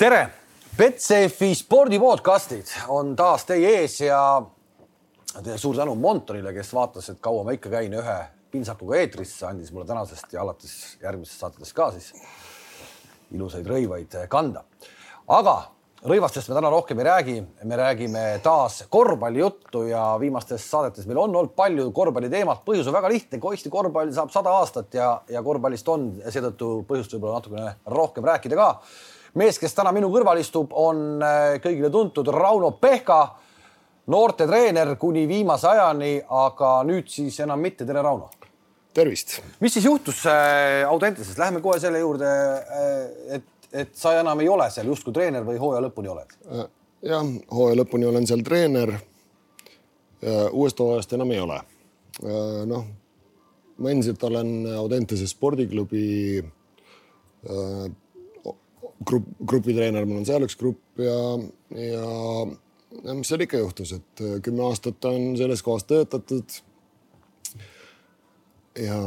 tere, Betsafe spordipodcastid on taas teie ees ja suur tänu Montonile, kes vaatas, et kaua ma ikka käin ühe pintsakuga eetris, andis mulle tänasest ja alates järgmisest saatest ka siis ilusaid rõivaid kanda. aga rõivastest me täna rohkem ei räägi, me räägime taas korvpallijuttu ja viimastes saadetes meil on olnud palju korvpalliteemat. põhjus on väga lihtne, Eesti korvpall saab sada aastat ja, ja korvpallist on seetõttu põhjust võib-olla natukene rohkem rääkida ka. Mees, kes täna minu kõrval istub, on äh, kõigile tuntud Rauno Pehka, noortetreener kuni viimase ajani, aga nüüd siis enam mitte. tere, Rauno tervist. mis siis juhtus äh, Audenteses, läheme kohe selle juurde äh,, et, et sa enam ei ole seal justkui treener või hooaja lõpuni oled? Äh, jah, hooaja lõpuni olen seal treener. uuest hooajast enam ei ole. Äh, noh, ma endiselt olen Audentese spordiklubi äh, grupp, grupitreener, mul on seal üks grupp ja, ja, ja mis seal ikka juhtus, et kümme aastat on selles kohas töötatud ja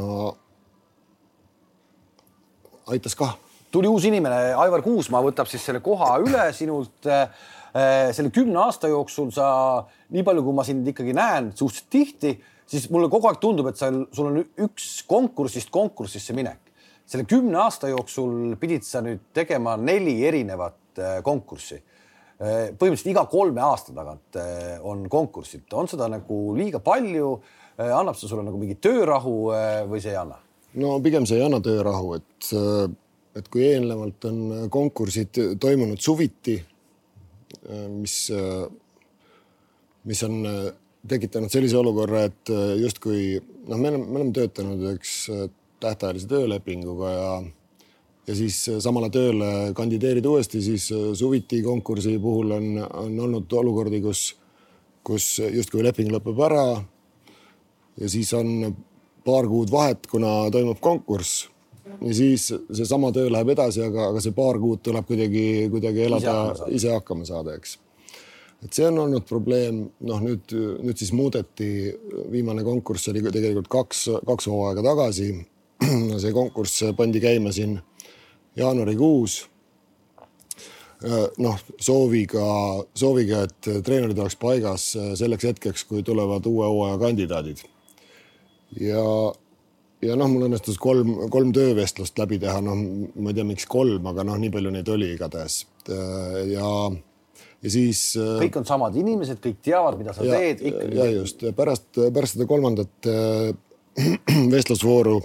aitas ka. tuli uus inimene, Aivar Kuusmaa võtab siis selle koha üle sinult. Eh, selle kümne aasta jooksul sa, nii palju, kui ma sind ikkagi näen suhteliselt tihti, siis mulle kogu aeg tundub, et sa, sul on üks konkursist konkursisse minek. Selle kümne aasta jooksul pidid sa nüüd tegema neli erinevat eh, konkurssi eh, põhimõtteliselt iga kolme aasta tagant on konkursid, on seda nagu liiga palju Äh, annab see sulle nagu mingi töörahu äh, või see ei anna? no pigem see ei anna töörahu, et, äh, et kui eelnevalt on konkursid toimunud suviti, mis, mis on tekitanud sellise olukorra, et justkui noh, me oleme, me oleme töötanud üks tähtajalise töölepinguga ja ja siis samale tööle kandideerida uuesti, siis suviti konkursi puhul on, on olnud olukordi, kus, kus justkui leping lõpeb ära ja siis on paar kuud vahet, kuna toimub konkurss ja siis seesama töö läheb edasi, aga, aga see paar kuud tuleb kuidagi, kuidagi elada, ise hakkama saada, eks. et see on olnud probleem, noh, nüüd, nüüd siis muudeti, viimane konkurss oli tegelikult kaks, kaks hooaega tagasi. see konkurss pandi käima siin jaanuarikuus. noh, sooviga, sooviga, et treenerid oleks paigas selleks hetkeks, kui tulevad uue hooaja kandidaadid ja, ja noh, mul õnnestus kolm, kolm töövestlust läbi teha, noh, ma ei tea, miks kolm, aga noh, nii palju neid oli igatahes ja, ja siis. Äh, kõik on samad inimesed, kõik teavad, mida sa ja, teed ja just pärast, pärast seda kolmandat äh, vestlusvooru.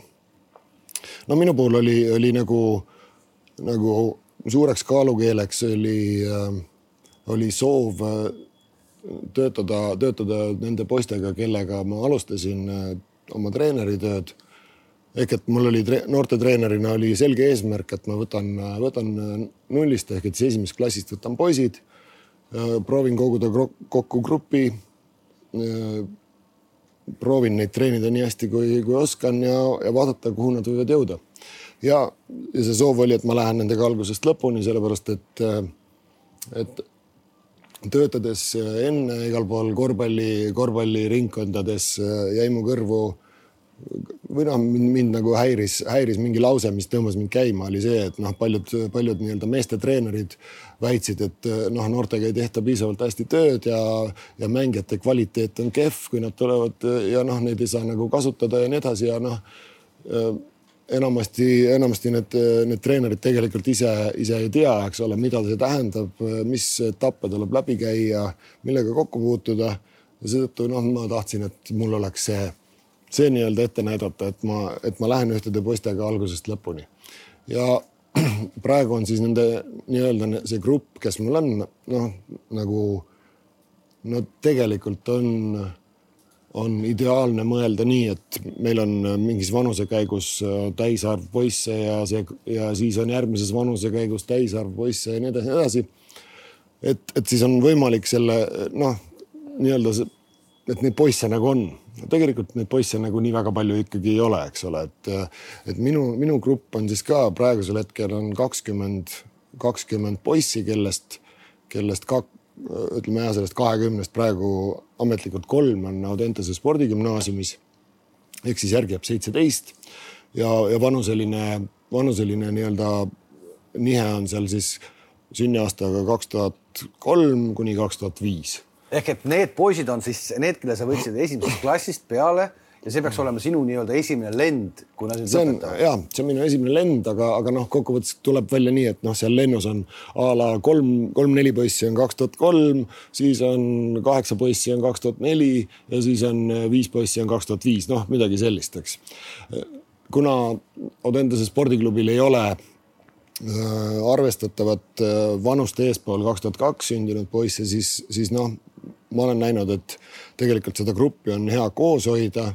No minu puhul oli, oli nagu, nagu suureks kaalukeeleks oli äh,, oli soov äh, töötada, töötada nende poistega, kellega ma alustasin äh, oma treeneritööd. ehk et mul oli tre noortetreenerina oli selge eesmärk, et ma võtan, võtan nullist ehk et siis esimesest klassist võtan poisid. proovin koguda kokku grupi. Proovin neid treenida nii hästi, kui, kui oskan ja, ja vaadata, kuhu nad võivad jõuda. ja, ja see soov oli, et ma lähen nendega algusest lõpuni, sellepärast et, et töötades enne igal pool korvpalli, korvpalliringkondades jäi mu kõrvu või noh, mind, nagu häiris, häiris mingi lause, mis tõmbas mind käima, oli see, et noh, paljud, paljud nii-öelda meeste treenerid väitsid, et noh, noortega ei tehta piisavalt hästi tööd ja, ja mängijate kvaliteet on kehv, kui nad tulevad ja noh, neid ei saa nagu kasutada ja nii edasi ja noh enamasti, enamasti need, need treenerid tegelikult ise, ise ei tea, eks ole, mida see tähendab, mis etappe tuleb läbi käia, millega kokku puutuda. ja seetõttu noh, ma tahtsin, et mul oleks see, see nii-öelda ette näidata, et ma, et ma lähen ühtede poistega algusest lõpuni. ja praegu on siis nende nii-öelda see grupp, kes mul on, noh nagu no tegelikult on on ideaalne mõelda nii, et meil on mingis vanusekäigus äh, täisarv poisse ja see ja siis on järgmises vanusekäigus täisarv poisse ja nii edasi, nii edasi. et, et siis on võimalik selle noh, nii-öelda, et neid poisse nagu on. Tegelikult neid poisse nagu nii väga palju ikkagi ei ole, eks ole, et, et minu, minu grupp on siis ka praegusel hetkel on kakskümmend, kakskümmend poissi, kellest, kellest kak-, ütleme jah, sellest kahekümnest praegu ametlikult kolm on Audentese spordigümnaasiumis. ehk siis järgi jääb seitseteist ja, ja vanuseline, vanuseline nii-öelda nihe on seal siis sünniaastaga kaks tuhat kolm kuni kaks tuhat viis. Ehk et need poisid on siis need, kelle sa võtsid esimesest klassist peale ja see peaks olema sinu nii-öelda esimene lend, nad nüüd see on ja see on minu esimene lend, aga, aga noh, kokkuvõttes tuleb välja nii, et noh, seal lennus on a la kolm, kolm-neli poissi on kaks tuhat kolm, siis on kaheksa poissi on kaks tuhat neli ja siis on viis poissi on kaks tuhat viis, noh, midagi sellist, eks. kuna Audentese spordiklubil ei ole äh, arvestatavat äh, vanust eespool kaks tuhat kaks sündinud poisse, siis, siis noh, ma olen näinud, et tegelikult seda gruppi on hea koos hoida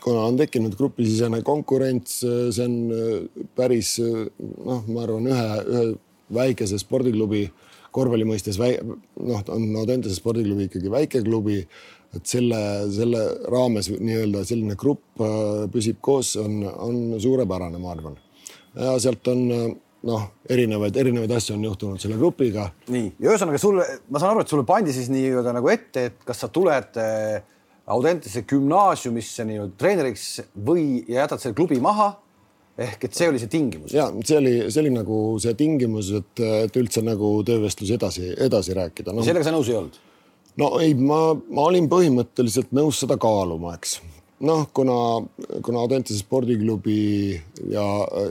kuna on tekkinud grupisisene konkurents, see on äh, päris noh, ma arvan, ühe, ühe väikese spordiklubi korvpalli mõistes väi-, noh, on Audentese spordiklubi ikkagi väike klubi. et selle, selle raames nii-öelda selline grupp äh, püsib koos, on, on suurepärane, ma arvan. ja sealt on äh, noh, erinevaid, erinevaid asju on juhtunud selle grupiga. nii, ja ühesõnaga sulle, ma saan aru, et sulle pandi siis nii-öelda nagu ette, et kas sa tuled äh, Audentese gümnaasiumisse nii-öelda treeneriks või ja jätad selle klubi maha. ehk et see oli see tingimus. ja see oli, see oli nagu see tingimus, et, et üldse nagu töövestlus edasi, edasi rääkida no.. sellega sa nõus ei olnud? no ei, ma, ma olin põhimõtteliselt nõus seda kaaluma, eks noh, kuna, kuna Audentese spordiklubi ja,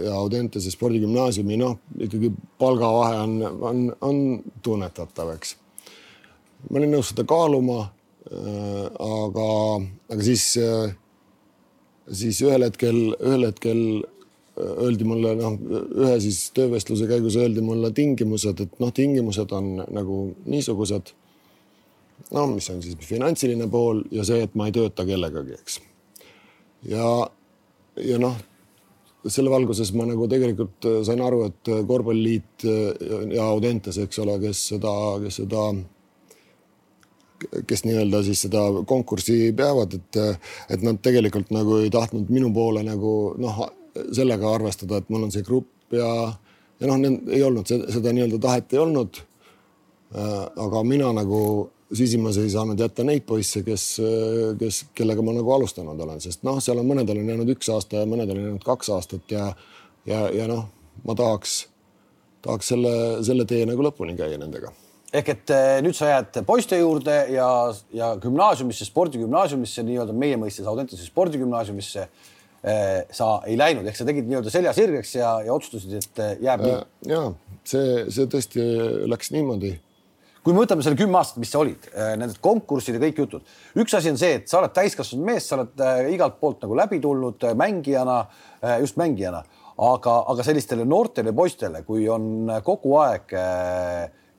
ja Audentese spordigümnaasiumi noh, ikkagi palgavahe on, on, on tunnetatav, eks. ma olin nõus seda kaaluma Äh, aga, aga siis, äh, siis ühel hetkel, ühel hetkel äh, öeldi mulle noh, ühe siis töövestluse käigus öeldi mulle tingimused, et noh, tingimused on nagu niisugused. no mis on siis finantsiline pool ja see, et ma ei tööta kellegagi, eks. Ja, ja noh, selle valguses ma nagu tegelikult sain aru, et korvpalliliit ja Audentes, eks ole, kes seda, kes seda kes nii-öelda siis seda konkurssi peavad, et, et nad tegelikult nagu ei tahtnud minu poole nagu noh, sellega arvestada, et mul on see grupp ja, ja noh, ei olnud seda, seda nii-öelda tahet ei olnud. aga mina nagu sisimas ei saanud jätta neid poisse, kes, kes, kellega ma nagu alustanud olen, sest noh, seal on mõnedel on jäänud üks aasta ja mõnedel on jäänud kaks aastat ja, ja, ja noh, ma tahaks, tahaks selle, selle tee nagu lõpuni käia nendega ehk et eh, nüüd sa jääd poiste juurde ja, ja gümnaasiumisse, spordigümnaasiumisse nii-öelda meie mõistes Audentese spordigümnaasiumisse eh, sa ei läinud, ehk sa tegid nii-öelda selja sirgeks ja, ja otsustasid, et eh, jääb nii. ja see, see tõesti läks niimoodi. Kui me võtame selle kümme aastat, mis sa olid, need konkursid ja kõik jutud, üks asi on see, et sa oled täiskasvanud mees, sa oled igalt poolt nagu läbi tulnud mängijana, just mängijana, aga, aga sellistele noortele poistele, kui on kogu aeg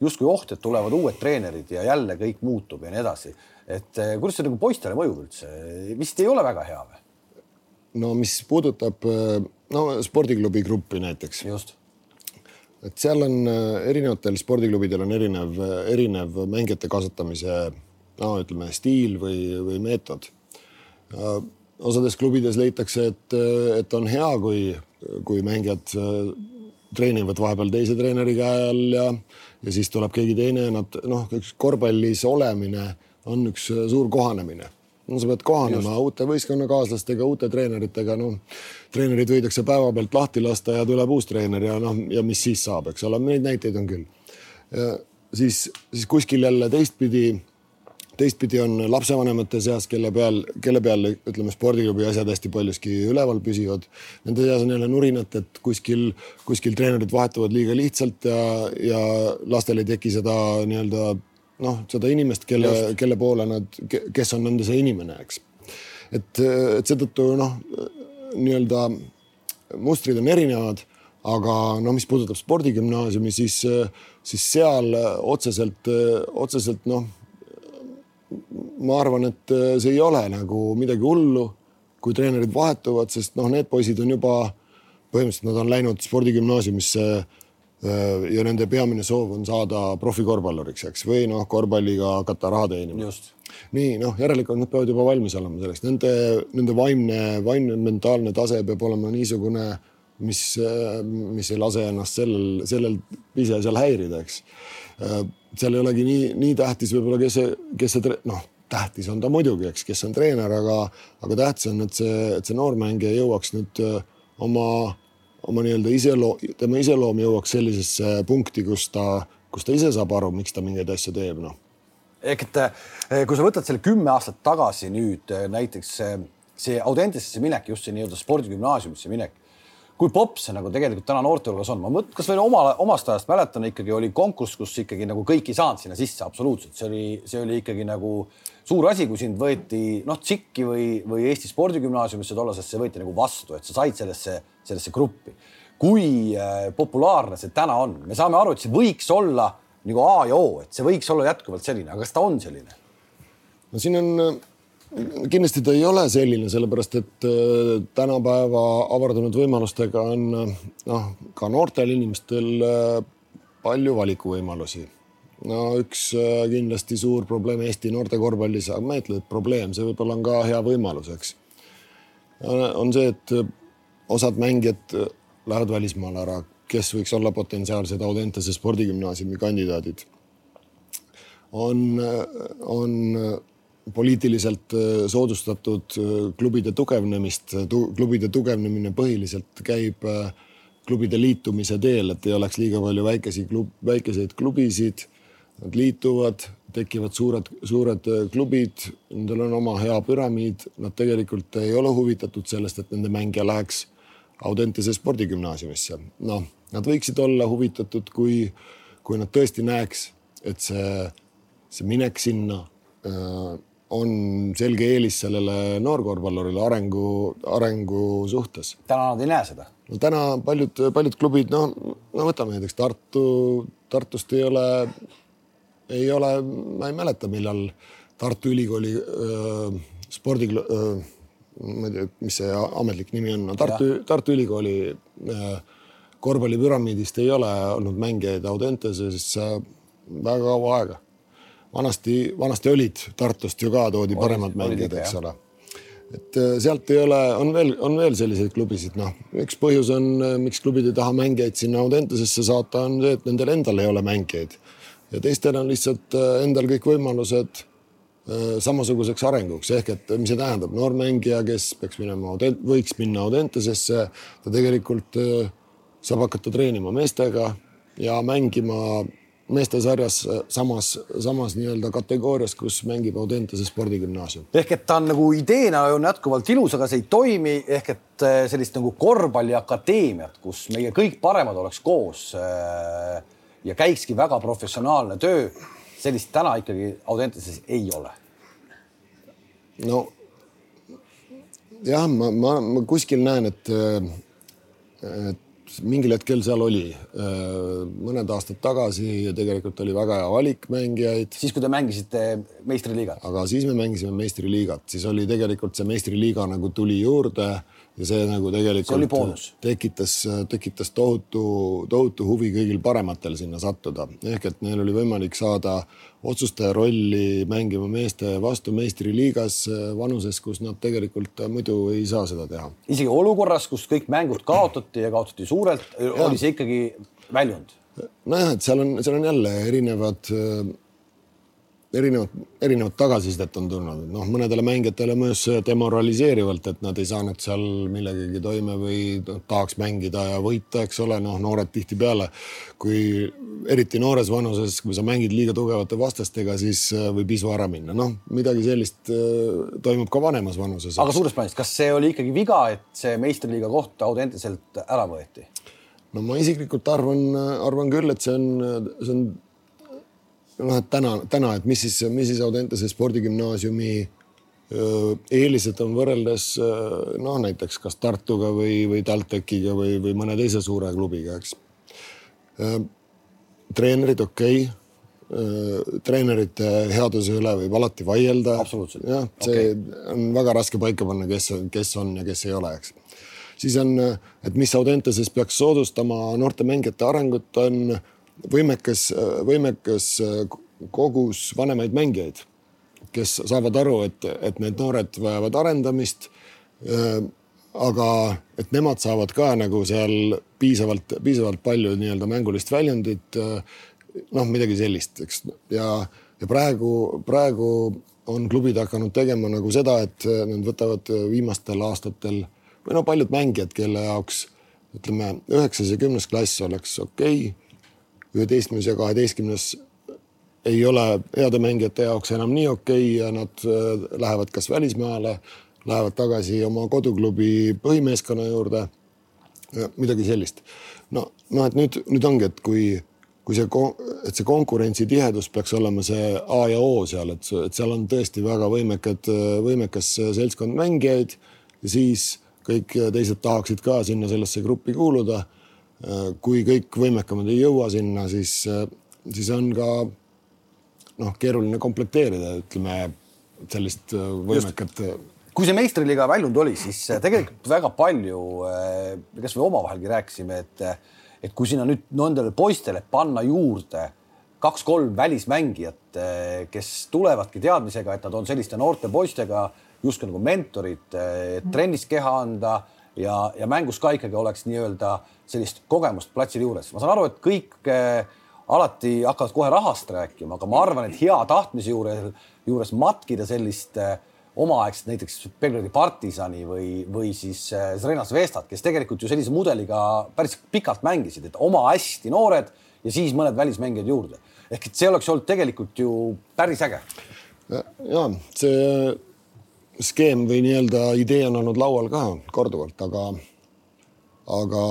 justkui oht, et tulevad uued treenerid ja jälle kõik muutub ja nii edasi. et eh, kuidas see nagu poistele mõjub üldse, vist ei ole väga hea või? no mis puudutab eh, no spordiklubi gruppi näiteks. just. Et seal on eh, erinevatel spordiklubidel on erinev, erinev mängijate kasutamise no ütleme stiil või, või meetod. osades klubides leitakse, et, et on hea, kui, kui mängijad treenivad vahepeal teise treeneri käe all ja, ja siis tuleb keegi teine, nad noh, üks korvpallis olemine on üks suur kohanemine sa pead kohanema Just. uute võistkonnakaaslastega, uute treeneritega, noh. treenerid võidakse päevapealt lahti lasta ja tuleb uus treener ja noh, ja mis siis saab, eks ole, neid näiteid on küll. siis, siis kuskil jälle teistpidi teistpidi on lapsevanemate seas, kelle peal, kelle peal ütleme, spordiklubi asjad hästi paljuski üleval püsivad. Nende seas on jälle nurinat, et kuskil, kuskil treenerid vahetuvad liiga lihtsalt ja, ja lastel ei teki seda nii-öelda noh, seda inimest, kelle, kelle poole nad, kes on nende see inimene, eks. et, et seetõttu noh, nii-öelda mustrid on erinevad, aga no mis puudutab spordigümnaasiumi, siis, siis seal otseselt, otseselt noh ma arvan, et see ei ole nagu midagi hullu, kui treenerid vahetuvad, sest noh, need poisid on juba põhimõtteliselt nad on läinud spordigümnaasiumisse äh, ja nende peamine soov on saada profikorvpalluriks, eks, või noh, korvpalliga hakata raha teenima. nii noh, järelikult nad peavad juba valmis olema selleks, nende, nende vaimne, vaimne mentaalne tase peab olema niisugune, mis, äh, mis ei lase ennast sellel, sellel ise seal häirida, eks. Seal ei olegi nii, nii tähtis võib-olla, kes see, kes see noh, tähtis on ta muidugi, eks, kes on treener, aga, aga tähtis on, et see, et see noormängija jõuaks nüüd äh, oma, oma nii-öelda iseloom, tema iseloom jõuaks sellisesse punkti, kus ta, kus ta ise saab aru, miks ta mingeid asju teeb, noh. ehk et eh, kui sa võtad selle kümme aastat tagasi nüüd eh, näiteks see Audentesesse minek, just see nii-öelda spordigümnaasiumisse minek kui popp see nagu tegelikult täna noorte hulgas on, ma mõtlen, kas veel oma, omast ajast mäletan ikkagi oli konkurss, kus ikkagi nagu kõik ei saanud sinna sisse absoluutselt, see oli, see oli ikkagi nagu suur asi, kui sind võeti noh, TSIK-i või, või Eesti Spordigümnaasiumisse tollasesse võeti nagu vastu, et sa said sellesse, sellesse gruppi. kui äh, populaarne see täna on, me saame aru, et see võiks olla nagu A ja O, et see võiks olla jätkuvalt selline, aga kas ta on selline? no siin on kindlasti ta ei ole selline, sellepärast et äh, tänapäeva avardunud võimalustega on noh, ka noortel inimestel äh, palju valikuvõimalusi. no üks äh, kindlasti suur probleem Eesti noorte korvpallis, aga ma ei ütle, et probleem, see võib-olla on ka hea võimalus, eks. on see, et osad mängijad lähevad välismaale ära, kes võiks olla potentsiaalsed Audentese spordigümnaasiumi kandidaadid. on, on poliitiliselt äh, soodustatud äh, klubide tugevnemist tu,, klubide tugevnemine põhiliselt käib äh, klubide liitumise teel, et ei oleks liiga palju väikesi klub, väikeseid klubisid. Nad liituvad, tekivad suured, suured klubid, nendel on oma hea püramiid, nad tegelikult ei ole huvitatud sellest, et nende mängija läheks Audentese spordigümnaasiumisse. noh, nad võiksid olla huvitatud, kui, kui nad tõesti näeks, et see, see minek sinna äh, on selge eelis sellele noorkorvpallurile arengu, arengu suhtes. täna nad ei näe seda? no täna paljud, paljud klubid, noh, no võtame näiteks Tartu, Tartust ei ole, ei ole, ma ei mäleta, millal Tartu Ülikooli öö, spordi, ma ei tea, mis see ametlik nimi on no,, Tartu, Tartu Ülikooli öö, korvpallipüramiidist ei ole olnud mängijaid Audenteses väga kaua aega vanasti, vanasti olid Tartust ju ka toodi paremad mängijad, eks ole. et äh, sealt ei ole, on veel, on veel selliseid klubisid, noh, üks põhjus on, äh, miks klubid ei taha mängijaid sinna Audentesesse saata, on see, et nendel endal ei ole mängijaid. Ja teistel on lihtsalt äh, endal kõik võimalused samasuguseks arenguks. Ehk et mis see tähendab, noor mängija, kes peaks minema, võiks minna Audentesesse, ta tegelikult saab hakata treenima meestega ja mängima meestesarjas samas, samas nii-öelda kategoorias, kus mängib Audentese spordigümnaasium. ehk et ta on nagu ideena on jätkuvalt ilus, aga see ei toimi ehk et eh, sellist nagu korvpalliakadeemiat, kus meie kõik paremad oleks koos äh, ja käikski väga professionaalne töö, sellist täna ikkagi Audenteses ei ole. no jah, ma, ma, ma kuskil näen, et, et mingil hetkel seal oli äh, mõned aastad tagasi ja tegelikult oli väga hea valik mängijaid. siis, kui te mängisite meistriliigat? aga siis me mängisime meistriliigat, siis oli tegelikult see meistriliiga nagu tuli juurde ja see nagu tegelikult see tekitas, tekitas tohutu, tohutu huvi kõigil parematel sinna sattuda. ehk et neil oli võimalik saada otsustaja rolli mängima meeste vastu meistriliigas vanuses, kus nad tegelikult muidu ei saa seda teha. isegi olukorras, kus kõik mängud kaotati ja kaotati suurelt, oli see ikkagi väljund? nojah, et seal on, seal on jälle erinevad erinevat, erinevat tagasisidet on tulnud, noh, mõnedele mängijatele mõjus see demoraliseerivalt, et nad ei saanud seal millegagi toime või tahaks mängida ja võita, eks ole, noh, noored tihtipeale, kui eriti noores vanuses, kui sa mängid liiga tugevate vastastega, siis äh, võib isu ära minna, noh, midagi sellist äh, toimub ka vanemas vanuses. aga suures plaanis, kas see oli ikkagi viga, et see meistriliiga koht Audentiselt ära võeti? no ma isiklikult arvan, arvan küll, et see on, see on noh, et täna, täna, et mis siis, mis siis Audentese spordigümnaasiumi eelised on võrreldes noh, näiteks kas Tartuga või, või TalTechiga või, või mõne teise suure klubiga, eks. treenerid, okei okay. treenerite headuse üle võib alati vaielda. jah, see okay. on väga raske paika panna, kes, kes on ja kes ei ole, eks. siis on, et mis Audenteses peaks soodustama noorte mängijate arengut, on võimekas, võimekas kogus vanemaid mängijaid, kes saavad aru, et, et need noored vajavad arendamist. aga et nemad saavad ka nagu seal piisavalt, piisavalt palju nii-öelda mängulist väljundit. noh, midagi sellist, eks ja, ja praegu, praegu on klubid hakanud tegema nagu seda, et nad võtavad viimastel aastatel või no paljud mängijad, kelle jaoks ütleme, üheksas ja kümnes klass oleks okei okay., üheteistkümnes ja kaheteistkümnes ei ole heade mängijate jaoks enam nii okei okay ja nad äh, lähevad kas välismaale, lähevad tagasi oma koduklubi põhimeeskonna juurde. midagi sellist. no, noh, et nüüd, nüüd ongi, et kui, kui see, et see konkurentsitihedus peaks olema see A ja O seal, et, et seal on tõesti väga võimekad, võimekas seltskond mängijaid ja siis kõik teised tahaksid ka sinna sellesse gruppi kuuluda. Kui kõik võimekamad ei jõua sinna, siis, siis on ka noh, keeruline komplekteerida, ütleme sellist võimekat. kui see meistriliiga väljund oli, siis tegelikult väga palju, kasvõi omavahelgi rääkisime, et, et kui sinna nüüd nendele poistele panna juurde kaks-kolm välismängijat, kes tulevadki teadmisega, et nad on selliste noorte poistega justkui nagu mentorid, trennis keha anda ja, ja mängus ka ikkagi oleks nii-öelda sellist kogemust platsil juures. ma saan aru, et kõik äh, alati hakkavad kohe rahast rääkima, aga ma arvan, et hea tahtmise juures, juures matkida sellist äh, omaaegset näiteks Belgradi partisani või, või siis Zrena Zvestat, kes tegelikult ju sellise mudeliga päris pikalt mängisid, et oma hästi noored ja siis mõned välismängijad juurde. ehk et see oleks olnud tegelikult ju päris äge. ja see skeem või nii-öelda idee on olnud laual ka korduvalt, aga, aga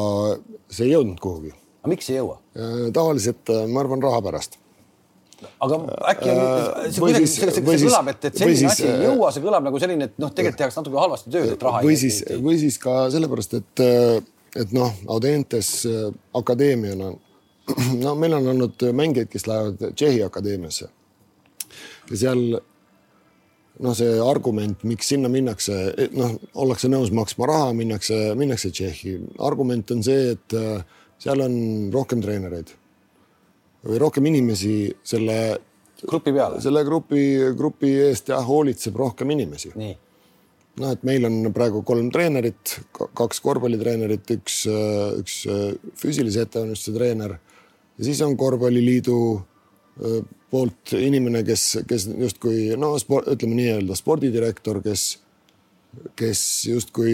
see ei jõudnud kuhugi aga miks ei jõua? Äh, tavaliselt äh, ma arvan raha pärast. aga äkki on, äh, see kuidagi, see, see, see kõlab, et, et selline asi ei jõua, see kõlab nagu selline, et noh, tegelikult tehakse natuke halvasti tööd, et raha või ei siis, või siis ka sellepärast, et, et noh, Audentes akadeemiana, no meil on olnud mängijaid, kes lähevad Tšehhi akadeemiasse. ja seal noh, see argument, miks sinna minnakse, noh, ollakse nõus maksma raha, minnakse, minnakse Tšehhi. argument on see, et seal on rohkem treenereid või rohkem inimesi selle grupi peale, selle grupi, grupi eest jah, hoolitseb rohkem inimesi. noh, et meil on praegu kolm treenerit, kaks korvpallitreenerit, üks, üks füüsilise ettevalmistuse treener ja siis on korvpalliliidu poolt inimene, kes, kes justkui no sport, ütleme nii-öelda spordidirektor, kes, kes justkui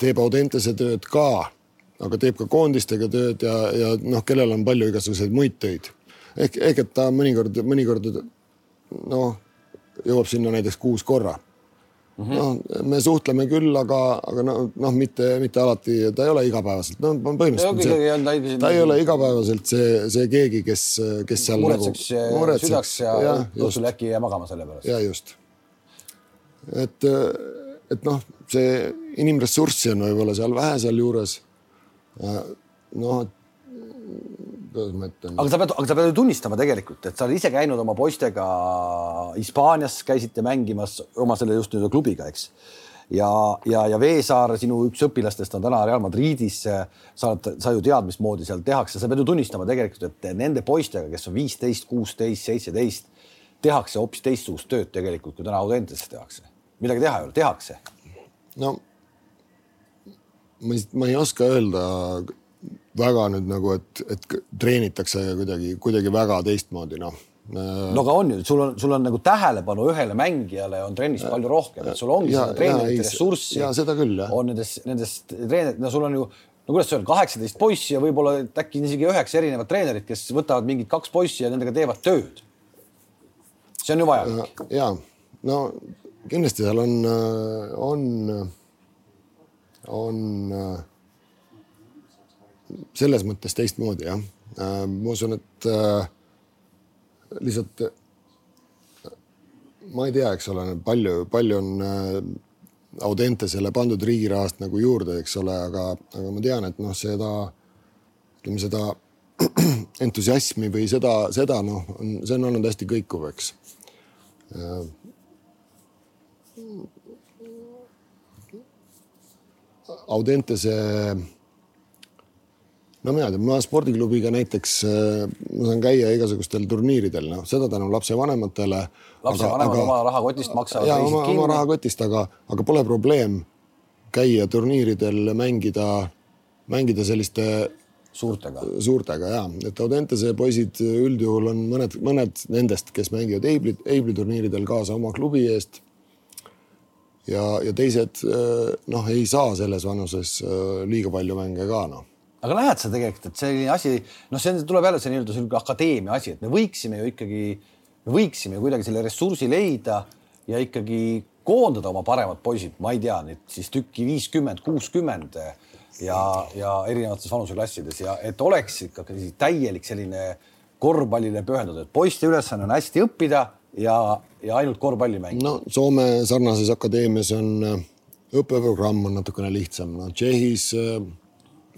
teeb Audentese tööd ka aga teeb ka koondistega tööd ja, ja noh, kellel on palju igasuguseid muid töid. ehk, ehk et ta mõnikord, mõnikord noh, jõuab sinna näiteks kuus korra. Noh, me suhtleme küll, aga, aga noh, mitte, mitte alati, ta ei ole igapäevaselt, no põhimõtteliselt ta, ei ole igapäevaselt see, see keegi, kes, kes seal muretseks nagu, muretseks. südaks ja, ja õhtul äkki ei jää magama selle pärast. ja just. et, et noh, see inimressurssi on võib-olla seal vähe sealjuures noh, kuidas ma ütlen. aga sa pead, aga sa pead ju tunnistama tegelikult, et sa oled ise käinud oma poistega Hispaanias, käisite mängimas oma selle just nii-öelda klubiga, eks. ja, ja, ja Veesaar, sinu üks õpilastest on täna Real Madridis. sa oled, sa ju tead, mismoodi seal tehakse, sa pead ju tunnistama tegelikult, et nende poistega, kes on viisteist, kuusteist, seitseteist, tehakse hoopis teistsugust tööd tegelikult, kui täna Audentes'is tehakse. midagi teha ei ole, tehakse. no ma ei, ma ei oska öelda väga nüüd nagu, et, et treenitakse kuidagi, kuidagi väga teistmoodi, noh no aga on ju, sul on, sul on nagu tähelepanu ühele mängijale on trennis ja, palju rohkem, et sul ongi ja, seda treenerite ressurssi. ja seda küll, jah. on nendest, nendest treenerid, no sul on ju, no kuidas öelda, kaheksateist poissi ja võib-olla äkki isegi üheksa erinevat treenerit, kes võtavad mingid kaks poissi ja nendega teevad tööd. see on ju vajalik. ja no kindlasti seal on, on on äh, selles mõttes teistmoodi jah. Äh, ma usun, et äh, lihtsalt ma ei tea, eks ole, palju, palju on Audentesele pandud riigi rahast nagu juurde, eks ole, aga, aga ma tean, et noh, seda ütleme seda entusiasmi või seda, seda noh, see on olnud hästi kõikuv, eks Audentese no mina tean, ma spordiklubiga näiteks, äh, ma saan käia igasugustel turniiridel, noh, seda tänu lapsevanematele. lapsevanemad oma rahakotist maksavad. ja oma, oma rahakotist, aga, aga pole probleem käia turniiridel, mängida, mängida selliste suurtega, suurtega ja, et Audentese poisid üldjuhul on mõned, mõned nendest, kes mängivad Eibli, Eibli turniiridel kaasa oma klubi eest ja, ja teised noh, ei saa selles vanuses liiga palju mänge ka noh aga näed sa tegelikult, et selline asi, noh, see tuleb jälle see nii-öelda selline akadeemia asi, et me võiksime ju ikkagi, me võiksime ju kuidagi selle ressursi leida ja ikkagi koondada oma paremad poisid, ma ei tea, nüüd siis tükki viiskümmend, kuuskümmend ja, ja erinevates vanuseklassides ja et oleks ikkagi täielik selline korvpallile pühendatud, poiste ülesanne on hästi õppida ja, ja ainult korvpalli mängida. no Soome sarnases akadeemias on äh, õppeprogramm on natukene lihtsam, no Tšehhis Äh,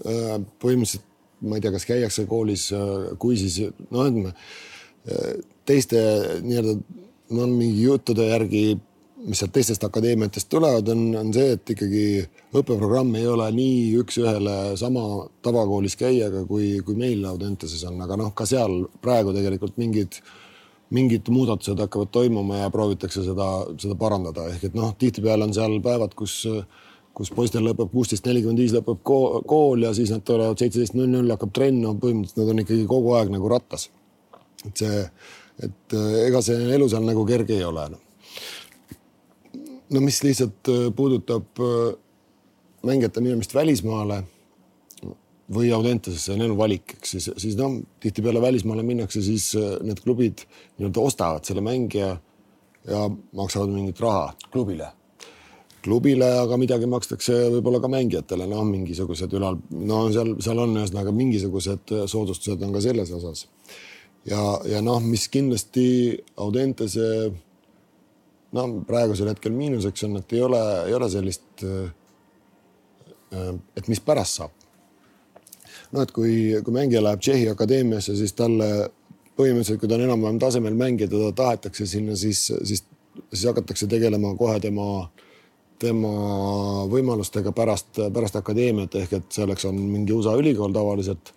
põhimõtteliselt ma ei tea, kas käiakse koolis, äh, kui siis no ütleme äh, teiste nii-öelda no mingi juttude järgi, mis sealt teistest akadeemiatest tulevad, on, on see, et ikkagi õppeprogramm ei ole nii üks-ühele sama tavakoolis käijaga, kui, kui meil Audenteses on, aga noh, ka seal praegu tegelikult mingid mingid muudatused hakkavad toimuma ja proovitakse seda, seda parandada, ehk et noh, tihtipeale on seal päevad, kus äh, kus poistel lõpeb kuusteist nelikümmend viis lõpeb kool ja siis nad tulevad seitseteist null null hakkab trenn, no põhimõtteliselt nad on ikkagi kogu aeg nagu rattas. et see, et äh, ega see elu seal nagu kerge ei ole no.. no mis lihtsalt äh, puudutab äh, mängijate minemist välismaale või Audentesesse, see on elu valik, eks siis, siis noh, tihtipeale välismaale minnakse, siis need klubid nii-öelda ostavad selle mängija ja maksavad mingit raha. klubile klubile, aga midagi makstakse võib-olla ka mängijatele, noh, mingisugused ülal, no seal, seal on ühesõnaga mingisugused soodustused on ka selles osas. ja, ja noh, mis kindlasti Audentese no praegusel hetkel miinuseks on, et ei ole, ei ole sellist, et mis pärast saab. no et kui, kui mängija läheb Tšehhi akadeemiasse, siis talle põhimõtteliselt, kui ta on enam-vähem tasemel mängija, teda tahetakse sinna, siis, siis, siis hakatakse tegelema kohe tema äh, tema võimalustega pärast, pärast akadeemiat ehk et selleks on mingi USA ülikool tavaliselt